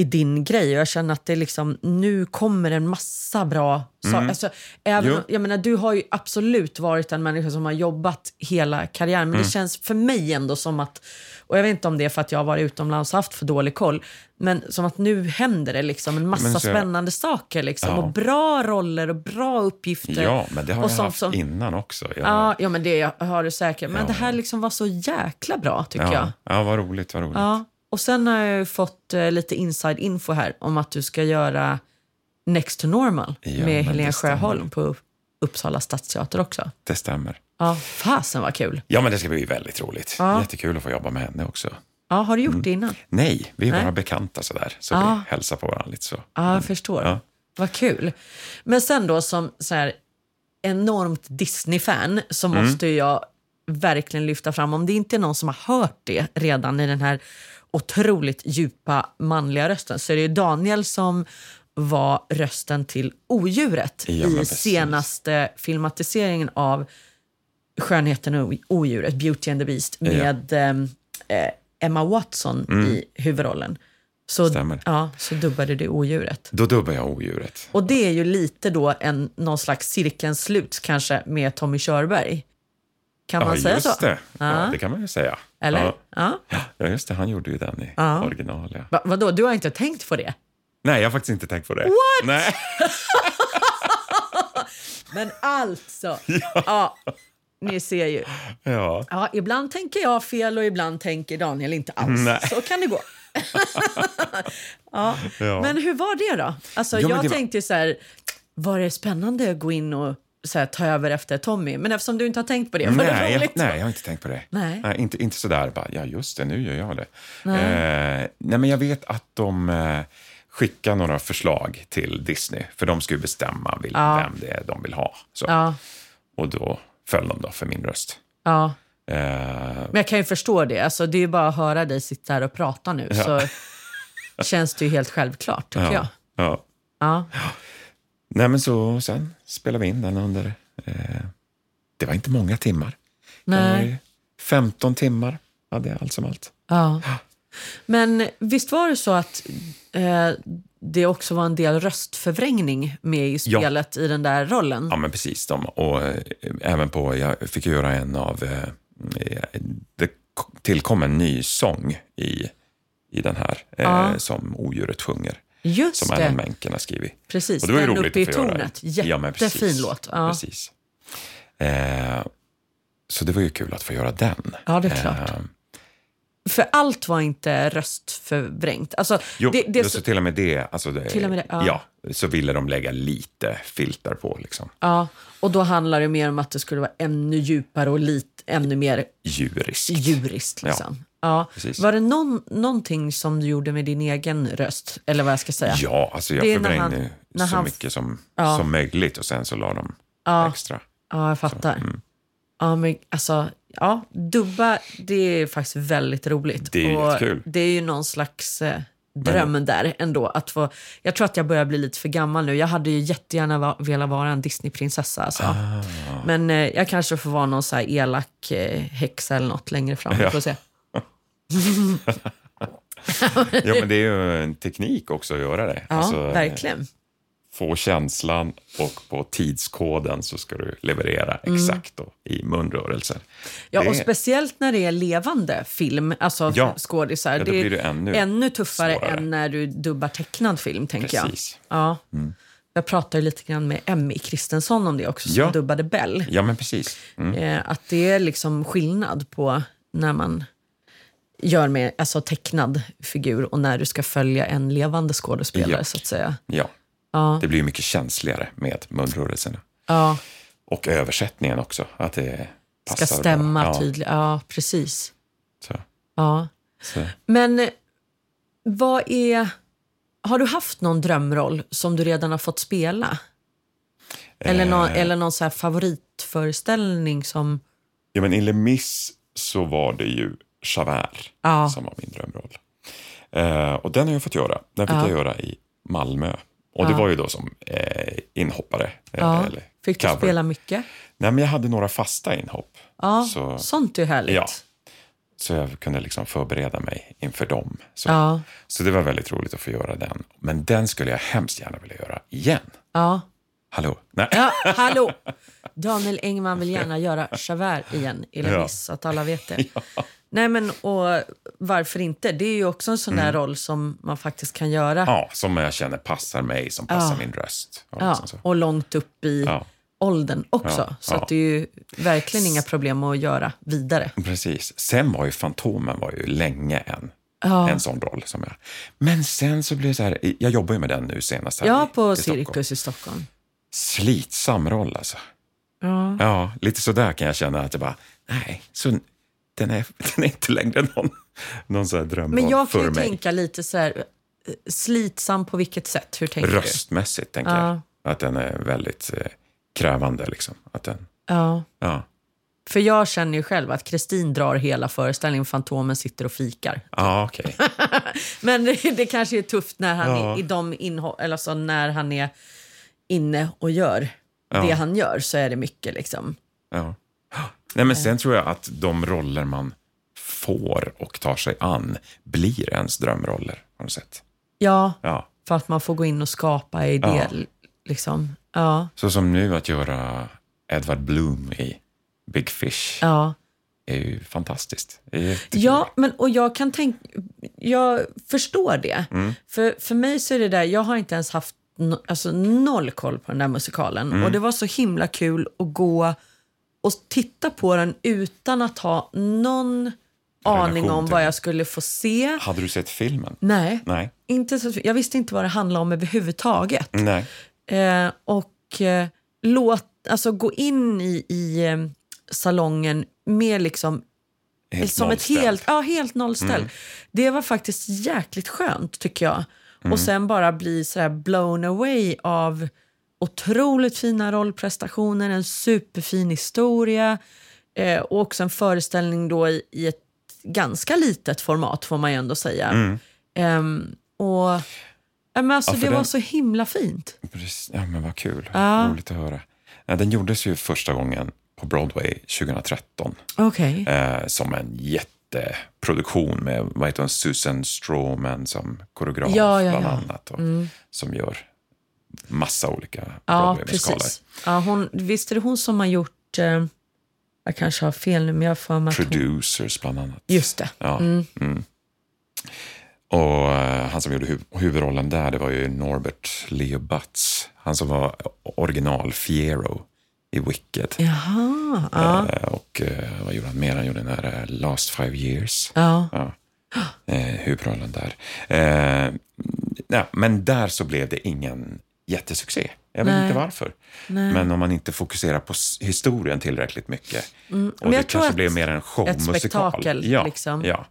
i din grej. Och jag känner att det liksom, nu kommer en massa bra saker. Alltså, även, om- jag menar, du har ju absolut varit en människa som har jobbat hela karriären. Men det känns för mig ändå som att, och jag vet inte om det är för att jag har varit utomlands och haft för dålig koll, men som att nu händer det liksom en massa så- spännande saker. Liksom, Ja. Och bra roller och bra uppgifter. Ja, men det har jag haft som- innan också. Jag, Ja, ja, men det har du säkert. Men Ja. det här liksom var så jäkla bra tycker jag. ja, ja, vad roligt, vad roligt. Ja. Och sen har jag ju fått eh, lite inside info här om att du ska göra Next to normal Ja, med Helene. Sjöholm på Uppsala stadsteater också. Det stämmer. Ja, fasen vad kul. Ja, men det ska bli väldigt roligt. Ja. Jättekul att få jobba med henne också. Ja, har du gjort det innan? Nej, vi är Nej. bara bekanta sådär. Så Ja. vi hälsar på varandra lite så. Ja, jag förstår. Ja. Vad kul. Men sen då som så här, enormt Disney-fan så Mm. måste jag verkligen lyfta fram, om det inte är någon som har hört det redan i den här otroligt djupa manliga rösten, så är det ju Daniel som var rösten till odjuret Ja, i senaste filmatiseringen av Skönheten och odjuret, Beauty and the Beast, Ja. med ehm, eh, Emma Watson i huvudrollen. Så, Stämmer. Ja, så dubbade du odjuret. Då dubbar jag odjuret. Och det är ju lite då en, någon slags cirkelns slut kanske med Tommy Körberg. Kan man ja, säga just så? det. Ja. Ja. det kan man ju säga. Eller? Ja. Ja. ja, just det. Han gjorde ju den i Ja. original. Ja. Va, vadå, du har inte tänkt på det? Nej, jag har faktiskt inte tänkt på det. What? Nej. Men alltså! ja. ni ser ju. Ja. Ja, ibland tänker jag fel och ibland tänker Daniel inte alls. Nej. Så kan det gå. ja. Ja. Men hur var det då? Alltså, Ja, men jag det var- tänkte så här, var det spännande att gå in och så här, ta över efter Tommy? Men eftersom du inte har tänkt på det, var det Nej, jag, roligt? nej, jag har inte tänkt på det. Nej. inte, inte sådär bara, ja just det, nu gör jag det. Nej. Eh, nej, men jag vet att de eh, skickar några förslag till Disney, för de ska ju bestämma vil- Ja. vem det är de vill ha. Så. Ja, Och då föll de då för min röst. ja. Eh, Men jag kan ju förstå det. Alltså, det är ju bara att höra dig sitta här och prata nu. Så känns det ju helt självklart, tycker jag. ja. Ja. Nej, men så sen spelade vi in den under... Eh, det var inte många timmar. Nej. ju 15 timmar hade jag allt som allt. Ja. Men visst var det så att eh, det också var en del röstförvrängning med i Ja. spelet i den där rollen? Ja, men precis. De, och eh, även på, jag fick göra en av, eh, eh, det tillkom en ny sång i, i den här eh, Ja. som odjuret sjunger. Just Som det. Menken har skrivit. Precis, Och det var ju den roligt uppe i tornet. Ja, Jättefin precis. låt. Ja. Precis. Eh, så det var ju kul att få göra den. Ja, det är klart. Eh, För allt var inte röstförvrängt. Alltså, Jo, det, det, så till och med det, alltså det Till och med det, ja. ja. så ville de lägga lite filter på. Liksom. ja, och då handlar det mer om att det skulle vara ännu djupare och lite, ännu mer Djuriskt. djuriskt. Liksom. Ja. precis. Var det någon, någonting som du gjorde med din egen röst? Eller vad jag ska säga? Ja, alltså jag förvrängde så han- mycket som, Ja. som möjligt och sen så la de extra. Ja, jag fattar. mm. Ja, men alltså, ja, dubba, det är faktiskt väldigt roligt. Det är och jättekul. Det är ju någon slags eh, dröm där ändå. Att få, jag tror att jag börjar bli lite för gammal nu. Jag hade ju jättegärna va, velat vara en Disneyprinsessa. Alltså. Ah. Men eh, jag kanske får vara någon så här elak eh, häxa eller något längre fram. Ja. får se. Ja, men det är ju en teknik också att göra det. Ja, Alltså, verkligen. Få känslan och på tidskoden så ska du leverera exakt då, i munrörelser. Mm. Ja, Det och speciellt när det är levande film, alltså Ja. skådisar. Ja, det är blir det ännu tuffare svårare. än när du dubbar tecknad film, tänker Precis. jag. Ja. Jag pratade lite grann med Emmy Kristensson om det också, som Ja. dubbade Bell. Ja, men precis. Mm. Eh, att det är liksom skillnad på när man gör med alltså tecknad figur och när du ska följa en levande skådespelare, Ja. så att säga. Ja, Ja. det blir mycket känsligare med munrörelserna. Ja, Och översättningen också. Att det ska passar stämma bra. Ja, tydligt. Ja, precis. så, Ja. så. Men eh, vad är... Har du haft någon drömroll som du redan har fått spela? Eller någon, Eh. eller någon så här favoritföreställning som... Ja, men i Les Mis så var det ju Javert Ja. som var min drömroll. Eh, och den har jag fått göra. Den fick Ja. jag göra i Malmö. Och det Ja. var ju då som eh, inhoppare. eh, Ja. Eller Fick du cover. spela mycket? Nej, men jag hade några fasta inhopp. Ja, Så- sånt är härligt. Ja. Så jag kunde liksom förbereda mig inför dem. Så, Ja. så det var väldigt roligt att få göra den. Men den skulle jag hemskt gärna vilja göra igen. ja. Hallå? Nej. Ja, hallå! Daniel Engman vill gärna göra Javert igen i Les Ja. Så att alla vet det. Nej, men och varför inte? Det är ju också en sån där roll som man faktiskt kan göra. Mm. Ja, som jag känner passar mig, som passar Ja. min röst. Och Ja, liksom och långt upp i Ja. åldern också. Ja, Så det är ju verkligen inga problem att göra vidare. Precis. Sen var ju Fantomen var ju länge en, Ja. en sån roll. som jag. Men sen så blev det så här, jag jobbar ju med den nu senast här Ja, i- på i Stockholm. Cirkus i Stockholm. Slitsam roll alltså. Ja. Ja, lite sådär kan jag känna att jag bara, nej, så, den, är, den är inte längre någon, någon sån här drömroll Men jag kan ju mig. tänka lite så här, eh, slitsam på vilket sätt? Hur tänker Röstmässigt tänker Ja. jag. Att den är väldigt eh, krävande. Liksom. Att den, du? Ja. ja. För jag känner ju själv att Kristin drar hela föreställningen, Fantomen sitter och fikar. Ja, okej. Men det, det kanske är tufft när han Ja. är, i de eller så när han är inne och gör Ja. det han gör så är det mycket liksom. Ja. Nej, men sen tror jag att de roller man får och tar sig an blir ens drömroller på något sätt. Ja, Ja. för att man får gå in och skapa i det. Ja. Liksom. Ja, Så som nu att göra Edward Bloom i Big Fish ja. är ju fantastiskt. Jättekul. Ja, men, och jag kan tänka... Jag förstår det. Mm. För, för mig så är det där, jag har inte ens haft no, alltså noll koll på den där musikalen. Mm. Och det var så himla kul att gå och titta på den utan att ha någon aning om till vad jag skulle få se. Hade du sett filmen? Nej, Nej. inte så, jag visste inte vad det handlade om överhuvudtaget. Nej. Eh, och eh, låt, alltså gå in i, i eh, salongen med liksom Helt som ett. Mm. helt, ja, helt nollställ. Det var faktiskt jäkligt skönt tycker jag. Mm. Och sen bara bli så här blown away av otroligt fina rollprestationer, en superfin historia eh, och också en föreställning då i, i ett ganska litet format får man ju ändå säga. Mm. Ehm, och ja, men alltså, Ja, Det var den- så himla fint. Precis. Ja, men vad kul. Ja. Roligt att höra. Den gjordes ju första gången på Broadway 2013 Okej. eh, som en jätteproduktion med vad heter hon, Susan Stroman som koreograf Ja, bland annat. Och, Som gör massa olika Ja, Broadway-musikaler. Ja, hon, visst är det hon som har gjort... Eh, jag kanske har fel nu, men jag för mig att hon... Producers bland annat. Just det. Ja. Mm. Och eh, han som gjorde hu- huvudrollen där, det var ju Norbert Leo Butz. Han som var original Fiero i Wicked. Jaha. Ja. Eh, och eh, vad gjorde han mer? Han gjorde den eh, Last Five Years. ja. Ja. Huvudrollen där. Nej, men där så blev det ingen jättesuccé. Jag vet Nej. inte varför. Nej. Men om man inte fokuserar på historien tillräckligt mycket. Men Och det jag tror kanske blev mer en showmusikal. spektakel, ja, liksom. Ja.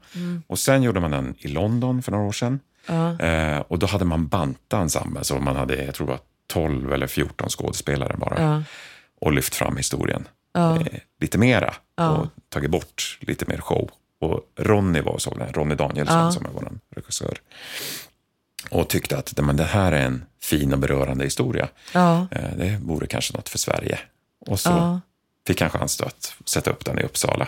Och sen gjorde man den i London för några år sedan. Ja. Eh, och då hade man bantat ensemblen, så man hade, jag tror det var 12 eller 14 skådespelare bara. Ja. Och lyft fram historien Ja. eh, lite mera och tagit bort lite mer show. Och Ronny var och såg den, Ronny Danielsson som är vår regissör. Och tyckte att men det här är en fin och berörande historia. Ja. Eh, det vore kanske något för Sverige. Och så Ja. fick han chansen att sätta upp den i Uppsala.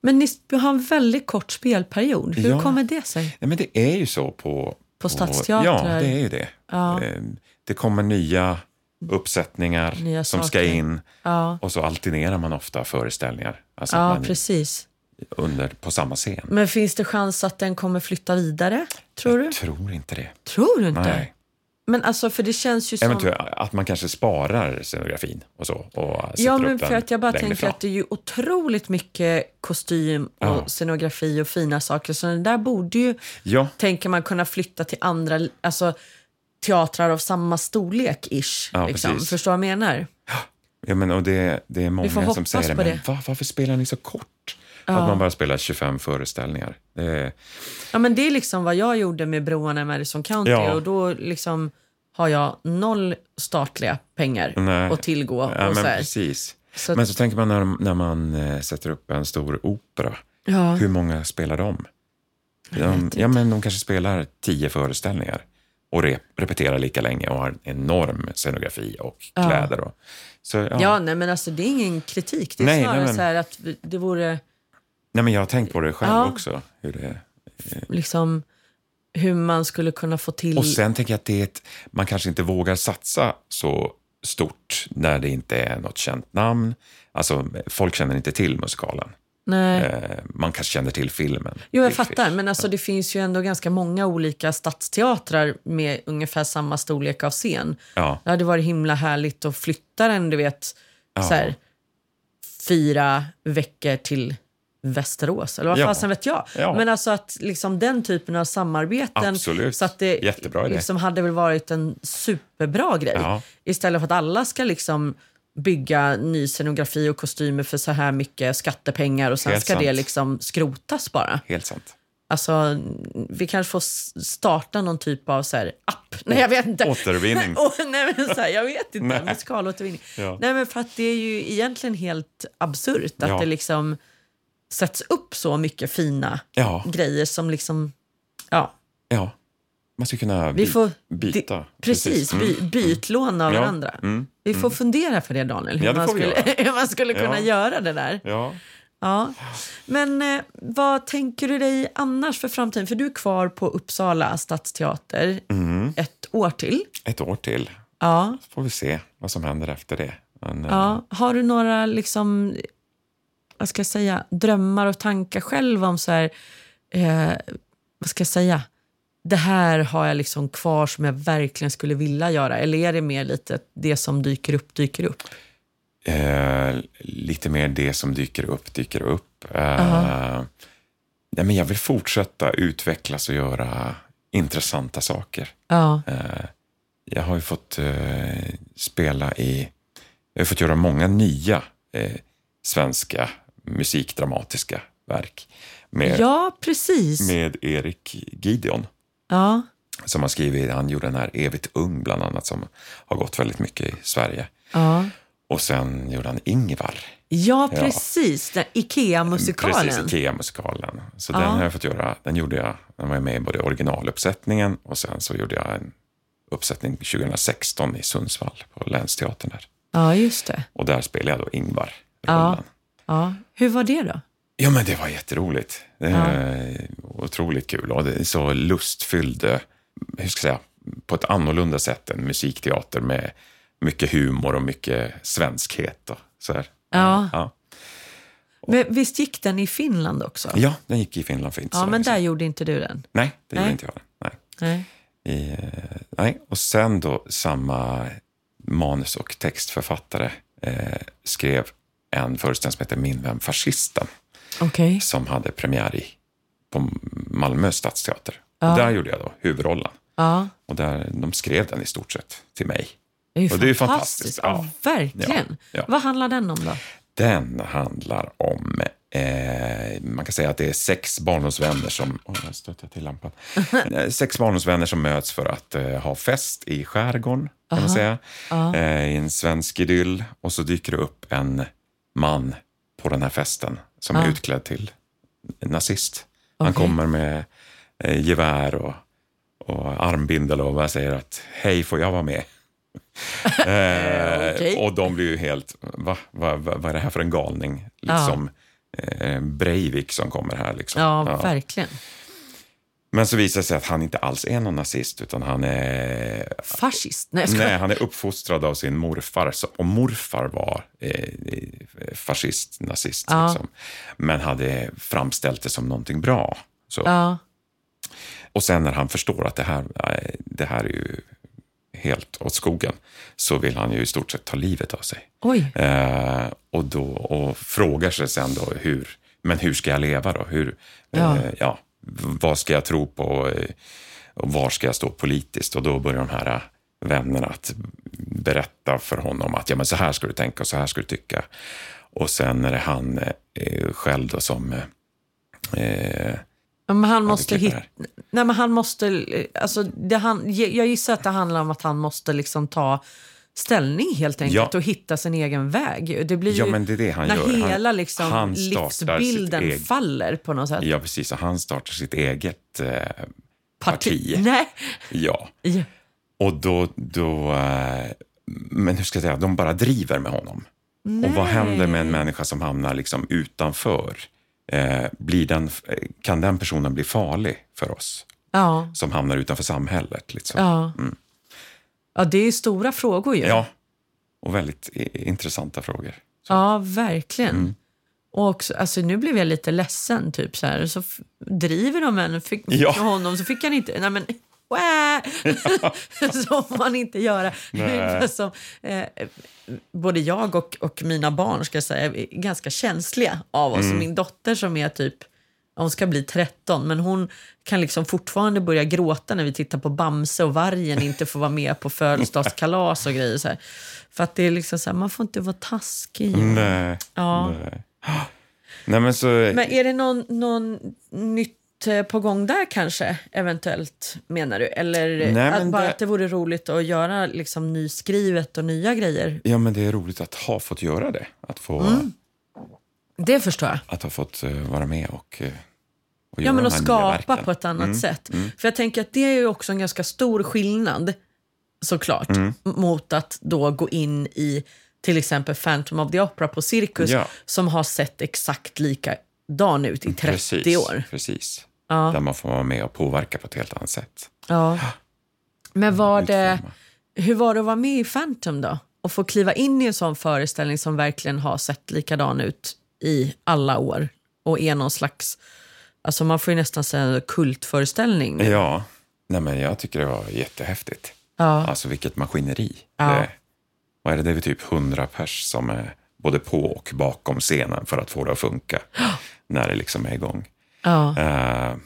Men ni har en väldigt kort spelperiod. Hur Ja. kommer det sig? Nej, men det är ju så på... På stadsteatrar? Ja, det är ju det. Ja. Eh, Det kommer nya uppsättningar Nya som ska in Ja, och så alternerar man ofta föreställningar. Alltså ja man precis. Under, på samma scen. Men finns det chans att den kommer flytta vidare? Tror du? Jag tror inte det. Tror du inte? Nej. Men alltså, för det känns ju som... Eventuellt att man kanske sparar scenografin och så. Och Ja, men för att jag bara tänker fram. att det är ju otroligt mycket kostym och Ja. scenografi och fina saker. Så den där borde ju, Ja, tänker man, kunna flytta till andra alltså, teatrar av samma storlek, ish. Ja, liksom. precis. Förstår du vad jag menar? ja men, och det, det är många som säger det, men det. Va, varför spelar ni så kort? Att man bara spelar 25 föreställningar. Det är, Ja, men det är liksom vad jag gjorde med Broarna i Madison County Ja. och då liksom har jag noll statliga pengar Nej. att tillgå. ja, och så men här. precis. Så Men så tänker man när, när man eh, sätter upp en stor opera. Ja. Hur många spelar de? De, ja, men de kanske spelar tio föreställningar och rep, repeterar lika länge och har en enorm scenografi och Ja. kläder. Och, så, ja. Ja, nej, men alltså det är ingen kritik. Det är Nej, snarare nej, men- så att det vore Nej, men jag har tänkt på det själv Ja. också. Hur det, liksom hur man skulle kunna få till... Och sen tänker jag att det är ett, man kanske inte vågar satsa så stort när det inte är något känt namn. Alltså, folk känner inte till musikalen. nej. Eh, man kanske känner till filmen. Jo, jag fattar. Men alltså, det finns ju ändå ganska många olika stadsteatrar med ungefär samma storlek av scen. Ja, Det hade varit himla härligt att flytta den, du vet, Ja. så här, fyra veckor till Västerås. Eller vad Ja. fasen vet jag. Ja. Men alltså att liksom den typen av samarbeten. Absolut. Så att det Jättebra idé. liksom hade väl varit en superbra grej. Ja. Istället för att alla ska liksom bygga ny scenografi och kostymer för så här mycket skattepengar och sen Helt ska det sant. liksom skrotas bara. helt sant. Alltså, vi kanske får starta någon typ av så här app. Nej, jag vet inte. Återvinning. Nej, men så här, jag vet inte. Musikalåtervinning. Ja. Nej, men för att det är ju egentligen helt absurt att Ja. det liksom sätts upp så mycket fina Ja, grejer som liksom... Ja, ja. Man skulle kunna vi by- får... byta. Precis, Mm. by, bytlån av Ja. varandra. Mm. Vi får fundera för det, Daniel. Hur, Ja, det man, skulle, hur man skulle kunna göra det där. Ja. Ja. Men eh, vad tänker du dig annars för framtiden? För du är kvar på Uppsala stadsteater Mm. ett år till. Ett år till. Ja. får vi se vad som händer efter det. Men, eh, ja. Har du några liksom, vad ska jag säga, drömmar och tankar själv om så här, eh, vad ska jag säga, det här har jag liksom kvar som jag verkligen skulle vilja göra? Eller är det mer lite det som dyker upp, dyker upp? Eh, lite mer det som dyker upp, dyker upp. Eh, nej, men jag vill fortsätta utvecklas och göra intressanta saker. Ja, Eh, jag har ju fått eh, spela i... Jag har fått göra många nya eh, svenska musikdramatiska verk med, ja precis. med Erik Gideon Ja. som har skrivit, han gjorde den här Evigt ung bland annat som har gått väldigt mycket i Sverige. Ja. Och sen gjorde han Ingvar. Ja, Ja. precis. Den Ikea-musikalen. Precis, Ikea-musikalen. Så Ja. den har jag fått göra. Den gjorde jag, den var jag med i både originaluppsättningen och sen så gjorde jag en uppsättning 2016 i Sundsvall på Länsteatern där. Ja, just det. Och där spelade jag då Ingvar. Ja. Ja. Hur var det då? Ja, men det var jätteroligt. Det är Otroligt kul och det är så lustfylld, eh, hur ska jag säga, på ett annorlunda sätt än musikteater med mycket humor och mycket svenskhet. Och så här. Ja. Ja. Men visst gick den i Finland också? ja, den gick i Finland för inte Ja, så men där sedan. gjorde inte du den? Nej, det gjorde Nej. inte jag. Nej. Nej. I, eh, nej. Och sen då samma manus och textförfattare eh, skrev en föreställning som heter Min vän fascisten Okej. som hade premiär i, på Malmö stadsteater. Ja. Och där gjorde jag då huvudrollen. Ja. Och där, de skrev den i stort sett till mig. Det är ju Och det är fantastiskt. fantastiskt. Ja, verkligen. Ja, ja. Vad handlar den om då? Den handlar om, eh, man kan säga att det är sex barndomsvänner som, oh, jag stötte till lampan. Eh, sex barndomsvänner som möts för att eh, ha fest i skärgården, kan man säga. Eh, I en svensk idyll. Och så dyker det upp en man på den här festen som är Ja. utklädd till nazist. Han Okej. kommer med eh, gevär och, och armbindel och bara säger att hej, får jag vara med? eh, Okej. Och de blir ju helt, va, va, va, vad är det här för en galning? Liksom eh, Breivik som kommer här. Liksom. Ja, Ja. verkligen. Men så visar det sig att han inte alls är någon nazist utan han är, Fascist? Nej, skojar. nej, han är uppfostrad av sin morfar. Så, och morfar var eh, fascist, nazist. Ja. Liksom. Men hade framställt det som någonting bra. Så. Ja. Och sen när han förstår att det här, eh, det här är ju helt åt skogen så vill han ju i stort sett ta livet av sig. Eh, och, då, och frågar sig sen då hur, men hur ska jag leva då? Hur, Ja. eh, ja, vad ska jag tro på? Eh, och var ska jag stå politiskt? Och då börjar de här eh, vännerna att berätta för honom att ja, men så här ska du tänka och så här ska du tycka. Och sen är det han eh, själv då som eh, eh, Ja, Men han måste hitta... Nej, men han måste... Alltså, det han, jag gissar att det handlar om att han måste liksom ta ställning helt enkelt Ja. och hitta sin egen väg. Det blir Ja, ju men det det han när gör. Han- hela liksom han sitt livsbilden faller på något sätt. Ja, precis. Och han startar sitt eget eh, parti. Nej. Ja. Ja. Och då... då eh, men hur ska jag säga? De bara driver med honom. Och vad händer med en människa som hamnar liksom utanför? Eh, blir den, kan den personen bli farlig för oss Ja. som hamnar utanför samhället? Liksom? Ja. Ja, det är stora frågor ju. Ja. Och väldigt intressanta frågor. Ja, verkligen. Mm. Och också, alltså, nu blev jag lite ledsen. Typ, så här. Så driver de en fick, Ja. honom så fick han inte... Nej, men, så får man inte göra. Som, eh, både jag och, och mina barn ska säga, är ganska känsliga av oss. Mm. Min dotter som är typ hon ska bli 13, men hon kan liksom fortfarande börja gråta när vi tittar på Bamse och vargen inte får vara med på födelsedagskalas och grejer. Så här. För att det är liksom så här, man får inte vara taskig. Nej. Ja. Nej. Nej, men så... Men är det någon, någon nytt eh, på gång där kanske, eventuellt, menar du? Eller Nej, att bara det- att det vore roligt att göra liksom nyskrivet och nya grejer? Ja, men det är roligt att ha fått göra det. Att, få, Mm. Det förstår jag. att ha fått eh, vara med och, eh, och Ja, men att skapa. Mm. på ett annat sätt. För jag tänker att det är ju också en ganska stor skillnad, såklart, Mm. mot att då gå in i till exempel Phantom of the Opera på Cirkus, Ja. som har sett exakt likadan ut i 30 precis, år. Precis. Ja. Där man får vara med och påverka på ett helt annat sätt. Ja. Men var det, hur var det att vara med i Phantom då? Och få kliva in i en sån föreställning som verkligen har sett likadan ut i alla år och är någon slags, alltså man får ju nästan säga en kultföreställning. nu. Ja, Nej, men jag tycker det var jättehäftigt. Ja. Alltså vilket maskineri. Ja. Det, vad är det? Det är väl typ 100 pers som är både på och bakom scenen för att få det att funka när det liksom är igång. Ja. Eh,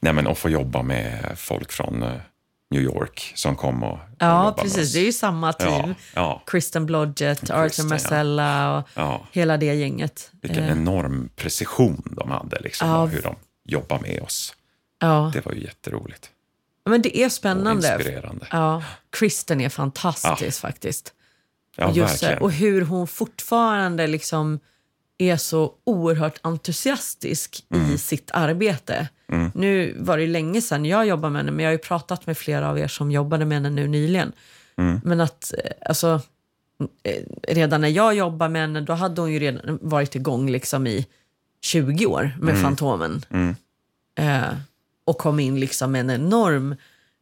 nej, men att få jobba med folk från eh, New York som kom och, Ja, precis. Det är ju samma team. Ja, ja, Kristen Blodgett, Arthur. Marcella och ja. hela det gänget. Vilken Eh, enorm precision de hade, liksom, Ja. hur de jobbade med oss. ja. Det var ju jätteroligt Men det är och spännande. inspirerande. Ja, Kristen är fantastisk faktiskt. Ja, Just det, verkligen. och hur hon fortfarande liksom är så oerhört entusiastisk Mm. i sitt arbete. Nu var det länge sedan jag jobbade med henne, men jag har ju pratat med flera av er som jobbade med henne nu nyligen. Mm. Men att, eh, alltså, eh, redan när jag jobbade med henne, då hade hon ju redan varit igång liksom i 20 år med Fantomen. Mm. Eh, och kom in liksom med en enorm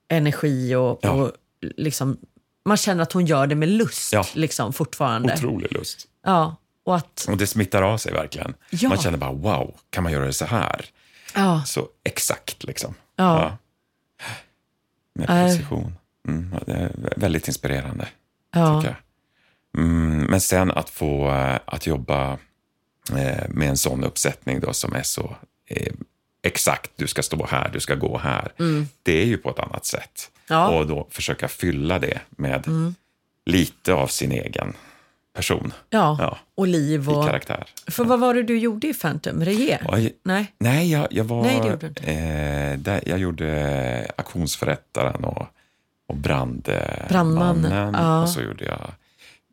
energi och, Ja. och liksom, man känner att hon gör det med lust Ja. liksom, fortfarande. Otrolig lust. Ja, och att, Och det smittar av sig verkligen. Ja. Man känner bara wow, kan man göra det så här? ja, Så exakt liksom. Ja. Med Äh. precision. Mm, ja, det är väldigt inspirerande, ja. tycker jag. Mm, men sen att få eh, att jobba med en sån uppsättning då som är så eh, exakt, du ska stå här, du ska gå här. Det är ju på ett annat sätt. Ja. Och då försöka fylla det med lite av sin egen person Ja, Ja. och liv i och... karaktär. För vad var det du gjorde i Phantom? Regie? Oj. Nej? Nej, jag, jag var... Nej, det gjorde inte. Eh, där, jag gjorde auktionsförrättaren och, och brandmannen. Brandmannen, ja. Och så gjorde jag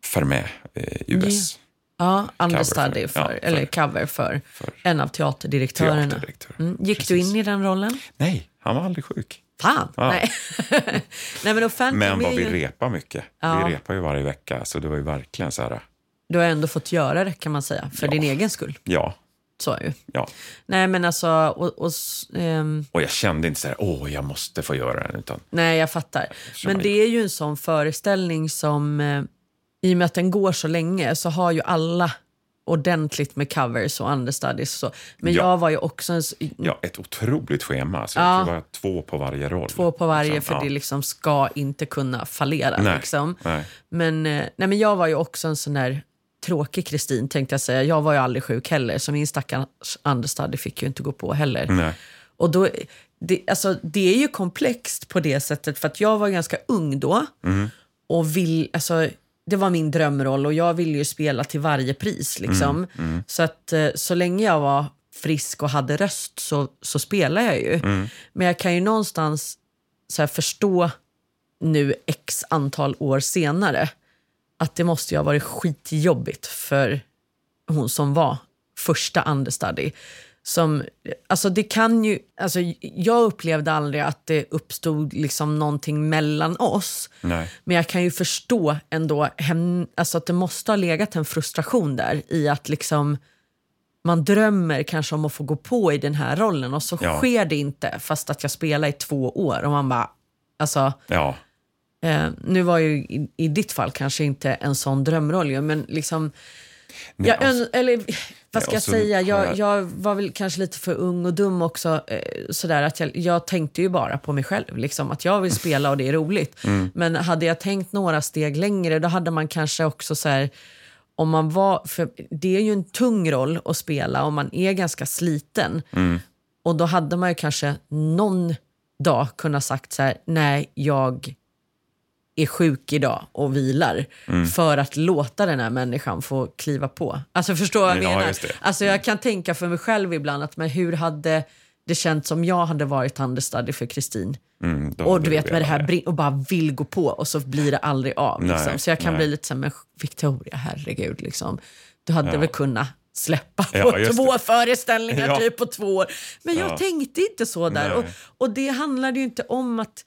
Fermé, eh, US. Ja, understudy för, för- ja, för- eller cover för, för en av teaterdirektörerna. Teaterdirektör. Mm. Gick Precis. du in i den rollen? Nej, han var aldrig sjuk. Fan! Ja. Nej. Nej, men, Phantom Men vad vi ju, repar mycket. Ja. Vi repar ju varje vecka, så det var ju verkligen så här, Du har ändå fått göra det kan man säga, för Ja. din egen skull. ja, Så ju. ja. Nej, men alltså... Och, och, ehm, Och jag kände inte så här, åh, jag måste få göra den, utan nej, jag fattar. Men det är ju en sån föreställning som... I och med att den går så länge så har ju alla ordentligt med covers och understudies. och Så. Men Ja. jag var ju också en, ja, ett otroligt schema. Så Ja. jag tror det var två på varje roll. två på varje Liksom, för ja. det liksom ska inte kunna fallera. Nej, Liksom. nej. Men, eh, nej, men jag var ju också en sån där tråkig Kristin tänkte jag säga. Jag var ju aldrig sjuk heller, så min stackars understudy fick ju inte gå på heller. Nej. Och då, det, alltså, det är ju komplext på det sättet, för att jag var ganska ung då. Och vill, alltså, det var min drömroll och jag ville ju spela till varje pris. Liksom. Så att eh, så länge jag var frisk och hade röst så, så spelade jag ju. Men jag kan ju någonstans så förstå nu x antal år senare att det måste ju ha varit skitjobbigt för hon som var första understudy. Som, alltså det kan ju, alltså jag upplevde aldrig att det uppstod liksom någonting mellan oss. Nej. Men jag kan ju förstå ändå hem, alltså att det måste ha legat en frustration där i att liksom man drömmer kanske om att få gå på i den här rollen och så Ja. sker det inte fast att jag spelar i två år och man bara, alltså Ja, Eh, nu var ju i, i ditt fall kanske inte en sån drömroll men liksom... Nej, jag, alltså- eller vad ska jag alltså, säga? Jag, jag- jag var väl kanske lite för ung och dum också. Eh, sådär att jag, jag tänkte ju bara på mig själv, liksom, att jag vill spela och det är roligt. Mm. Men hade jag tänkt några steg längre, då hade man kanske också så här, om man var, för det är ju en tung roll att spela om man är ganska sliten. Mm. Och då hade man ju kanske någon dag kunnat sagt så här, nej, jag är sjuk idag och vilar Mm. för att låta den här människan få kliva på. Alltså förstår vad jag Ja, menar? det. Alltså jag kan tänka för mig själv ibland att men hur hade det känts om jag hade varit understudy för Kristin? mm, Och du vet med det här brin- och bara vill gå på och så blir det aldrig av. Nej, Liksom. Så jag kan nej. bli lite här, men Victoria, herregud, liksom. du hade Ja. väl kunnat släppa på Ja, två det. föreställningar Ja. typ på två år. Men jag Ja. tänkte inte så där. Och, och det handlade ju inte om att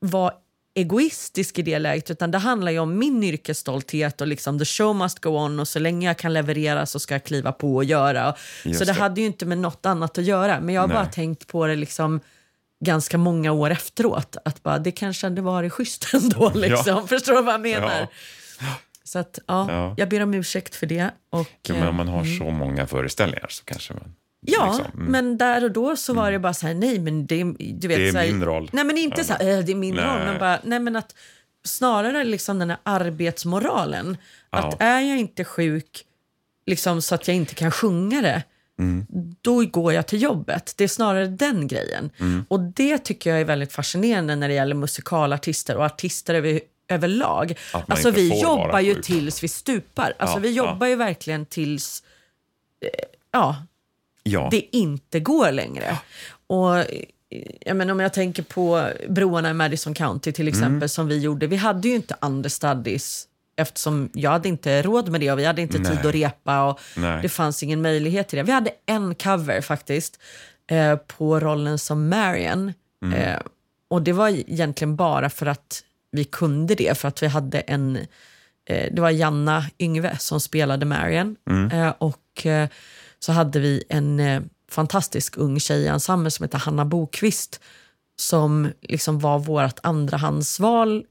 vara egoistisk i det läget utan det handlar ju om min yrkesstolthet och liksom the show must go on och så länge jag kan leverera så ska jag kliva på och göra. Just så det, det. hade ju inte med något annat att göra men jag har bara Nej. tänkt på det liksom ganska många år efteråt att bara, det kanske hade varit schysst ändå. Liksom. Förstår du vad jag menar? Ja. Så att, ja, Ja. jag ber om ursäkt för det. Och, Ja, men om man har eh, så många föreställningar så kanske man... Ja, liksom, mm. men där och då så var det bara så här, nej men det, du vet, Det är så här, min roll. Nej men inte Ja, så här, "Äh, det är min nej. roll, men bara, nej men att snarare liksom den här arbetsmoralen. Att är jag inte sjuk liksom så att jag inte kan sjunga det, Mm. då går jag till jobbet. Det är snarare den grejen. Mm. Och det tycker jag är väldigt fascinerande när det gäller musikalartister och artister över, överlag. Alltså vi jobbar ju sjuk. tills vi stupar. Alltså Ja, vi ja. jobbar ju verkligen tills eh, ja, Ja, det inte går längre. Och eh, jag menar, om jag tänker på broarna i Madison County till Mm. exempel som vi gjorde. Vi hade ju inte understudies eftersom jag hade inte råd med det och vi hade inte Nej. tid att repa och Nej. det fanns ingen möjlighet till det. Vi hade en cover faktiskt eh, på rollen som Marion. Mm. Eh, och det var egentligen bara för att vi kunde det, för att vi hade en eh, det var Janna Yngve som spelade Marion. Eh, och eh, så hade vi en eh, fantastisk ung tjej i ensemblen som heter Hanna Bokvist som liksom var vårt andrahandsval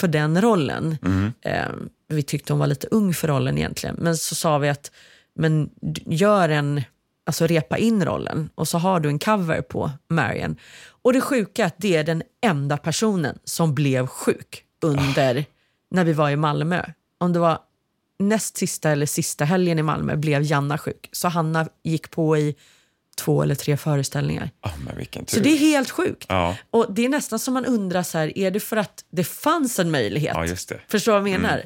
för den rollen. Eh, vi tyckte hon var lite ung för rollen egentligen. Men så sa vi att men gör en, alltså repa in rollen och så har du en cover på Marion. Och det sjuka är att det är den enda personen som blev sjuk under när vi var i Malmö. Om det var näst sista eller sista helgen i Malmö blev Janna sjuk. Så Hanna gick på i två eller tre föreställningar. Tur. Så det är helt sjukt. Ja. Och det är nästan som man undrar, så här, är det för att det fanns en möjlighet? Ja, just det. Förstår du vad jag menar?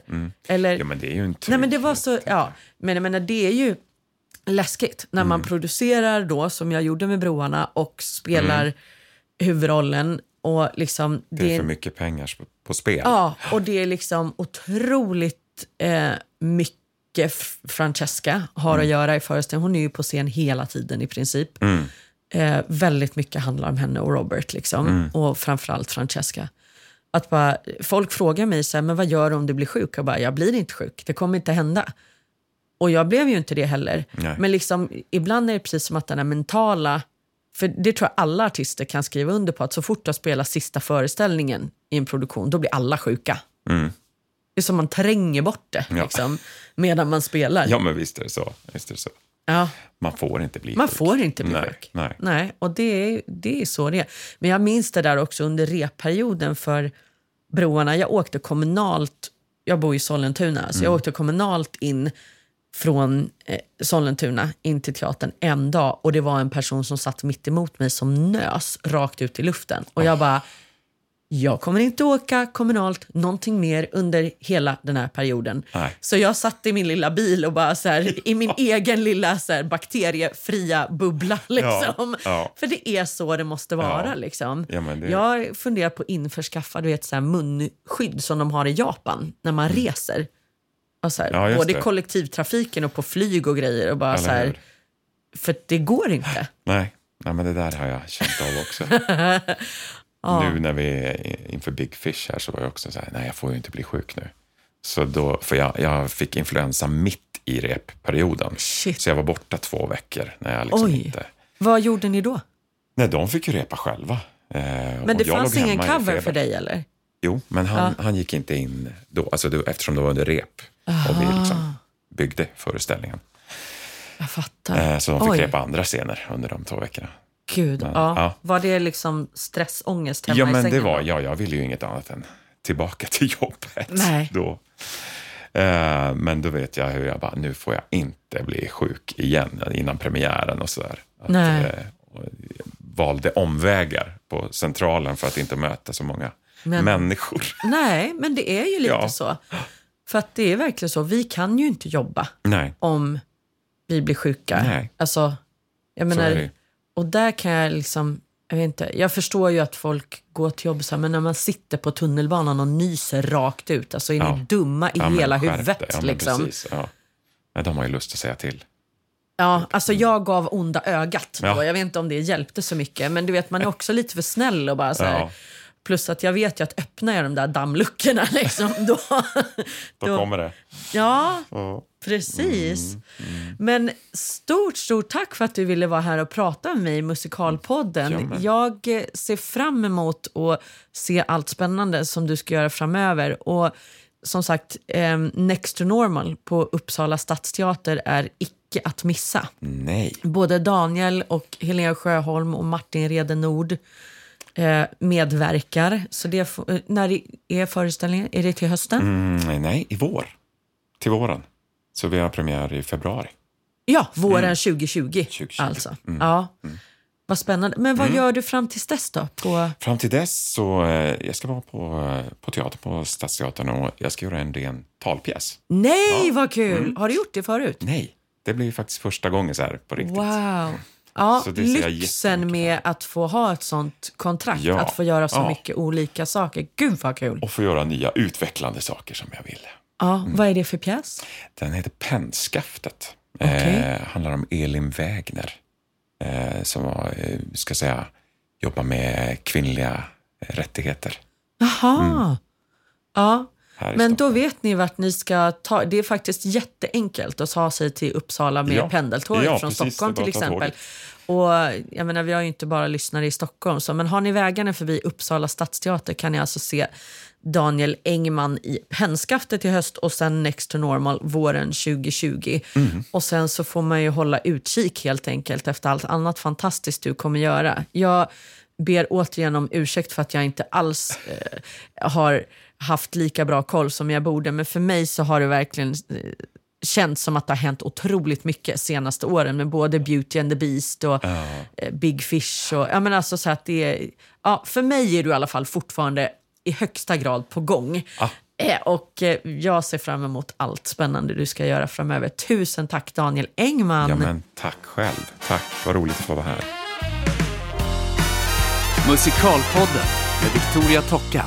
Eller, Ja, men det är ju en nej, men det var så, ja, men jag menar, det är ju läskigt när man producerar då, som jag gjorde med Broarna, och spelar huvudrollen. Och liksom, Det är för mycket pengar på- på spel. Ja, och det är liksom otroligt eh, mycket Francesca har att göra i föreställningen. Hon är ju på scen hela tiden i princip. Eh, väldigt mycket handlar om henne och Robert, liksom. och framförallt Francesca. Att bara, folk frågar mig så här, men vad gör du om du blir sjuk? Jag bara, jag blir inte sjuk, det kommer inte hända. Och jag blev ju inte det heller. Nej. Men liksom, ibland är det precis som att den här mentala... För det tror jag alla artister kan skriva under på, att så fort du har spelat sista föreställningen i en produktion, då blir alla sjuka. Det är som man tränger bort det Ja. liksom, medan man spelar. Ja, men visst är det så. Visst är det så. Ja, Man får inte bli man sjuk. får inte bli nej, sjuk. Nej. och det är, det är så det är. Men jag minns det där också under repperioden för Broarna. Jag åkte kommunalt, jag bor i Sollentuna, så jag Mm. åkte kommunalt in från eh, Sollentuna in till teatern en dag och det var en person som satt mitt emot mig som nös rakt ut i luften. Och jag bara, jag kommer inte åka kommunalt någonting mer under hela den här perioden. Nej. Så jag satt i min lilla bil och bara så här, i min egen lilla så här, bakteriefria bubbla. Liksom. ja. För det är så det måste vara. Ja. Liksom. Ja, det- Jag funderar på att införskaffa du vet, så här, munskydd som de har i Japan när man reser. Och så här, Mm. Ja, just både i kollektivtrafiken och på flyg och grejer. Och bara, så här, för det går inte. Nej. nej, men det där har jag känt av också. Nu när vi är inför Big Fish här så var jag också så här, nej jag får ju inte bli sjuk nu. Så då, för jag, jag fick influensa mitt i repperioden. Shit. Så jag var borta två veckor när jag liksom Oj. inte... Vad gjorde ni då? Nej, de fick ju repa själva. Eh, Men det fanns ingen cover för dig eller? Jo, men han, han gick inte in då, alltså då, eftersom det var under rep och vi liksom byggde föreställningen. Jag fattar. Eh, så de fick Oj. repa andra scener under de två veckorna. Gud, ja. ja. Var det liksom stressångest hemma Ja, i men det sängen? var, ja, jag ville ju inget annat än tillbaka till jobbet. Nej. Då. Eh, men då vet jag hur jag bara, nu får jag inte bli sjuk igen innan premiären och sådär. Att, Nej. eh, och valde omvägar på Centralen för att inte möta så många Men- människor. Nej, men det är ju lite Ja. så. För att det är verkligen så. Vi kan ju inte jobba Nej, om vi blir sjuka. Nej. Alltså, jag menar. Och där kan jag liksom... Jag, vet inte, jag förstår ju att folk går till jobb så här, men när man sitter på tunnelbanan och nyser rakt ut, alltså är Ja. ni dumma i Ja, hela huvudet? Ja, liksom. precis, ja. De har ju lust att säga till. Ja, alltså jag gav onda ögat då. Ja. Jag vet inte om det hjälpte så mycket, men du vet, man är också lite för snäll och bara så här. Plus att jag vet ju att öppnar jag de där dammluckorna liksom, då... Då, kommer det. Ja, Ja. precis. Men stort, stort tack för att du ville vara här och prata med mig i Musikalpodden. Ja, men- Jag eh, ser fram emot att se allt spännande som du ska göra framöver. Och som sagt, eh, Next to Normal på Uppsala stadsteater är icke att missa. Nej. Både Daniel och Helena Sjöholm och Martin Rede Nord eh, medverkar. Så det, eh, när är föreställningen? Är det till hösten? Mm, nej, i vår. Till våren. Så vi har premiär i februari. Ja, våren 2020. 2020. Alltså. Ja. Vad spännande. Men vad gör du fram tills dess då? På... Fram till dess så eh, jag ska vara på, eh, på teater på Stadsteatern och jag ska göra en ren talpjäs. Nej, vad kul! Har du gjort det förut? Nej, det blir faktiskt första gången så här på riktigt. Wow. Ja, lyxen med att få ha ett sånt kontrakt, Ja. att få göra så Ja. mycket olika saker. Gud vad kul! Och få göra nya utvecklande saker som jag vill. Ja, Vad är det för pjäs? Den heter Pennskaftet. Okej. Eh, handlar om Elin Wägner eh, som var, eh, ska säga, jobbar med kvinnliga rättigheter. Jaha. Ja, Här i men då vet ni vart ni ska ta. Det är faktiskt jätteenkelt att ta sig till Uppsala med Ja. pendeltåget Ja, från precis, Stockholm till exempel. Och jag menar, vi har ju inte bara lyssnare i Stockholm, så, men har ni vägarna förbi Uppsala stadsteater kan ni alltså se Daniel Engman i Pennskaftet i höst och sen Next to Normal våren 2020. Mm. Och sen så får man ju hålla utkik helt enkelt efter allt annat fantastiskt du kommer göra. Jag ber återigen om ursäkt för att jag inte alls eh, har haft lika bra koll som jag borde. Men för mig så har det verkligen eh, känts som att det har hänt otroligt mycket senaste åren med både Beauty and the Beast och Ja. eh, Big Fish. Och, ja, men alltså så att det är, ja, för mig är du i alla fall fortfarande i högsta grad på gång. Ah. Och jag ser fram emot allt spännande du ska göra framöver. Tusen tack Daniel Engman. Ja, men tack själv. Tack, vad roligt att få vara här. Musikalpodden med Victoria Tocka.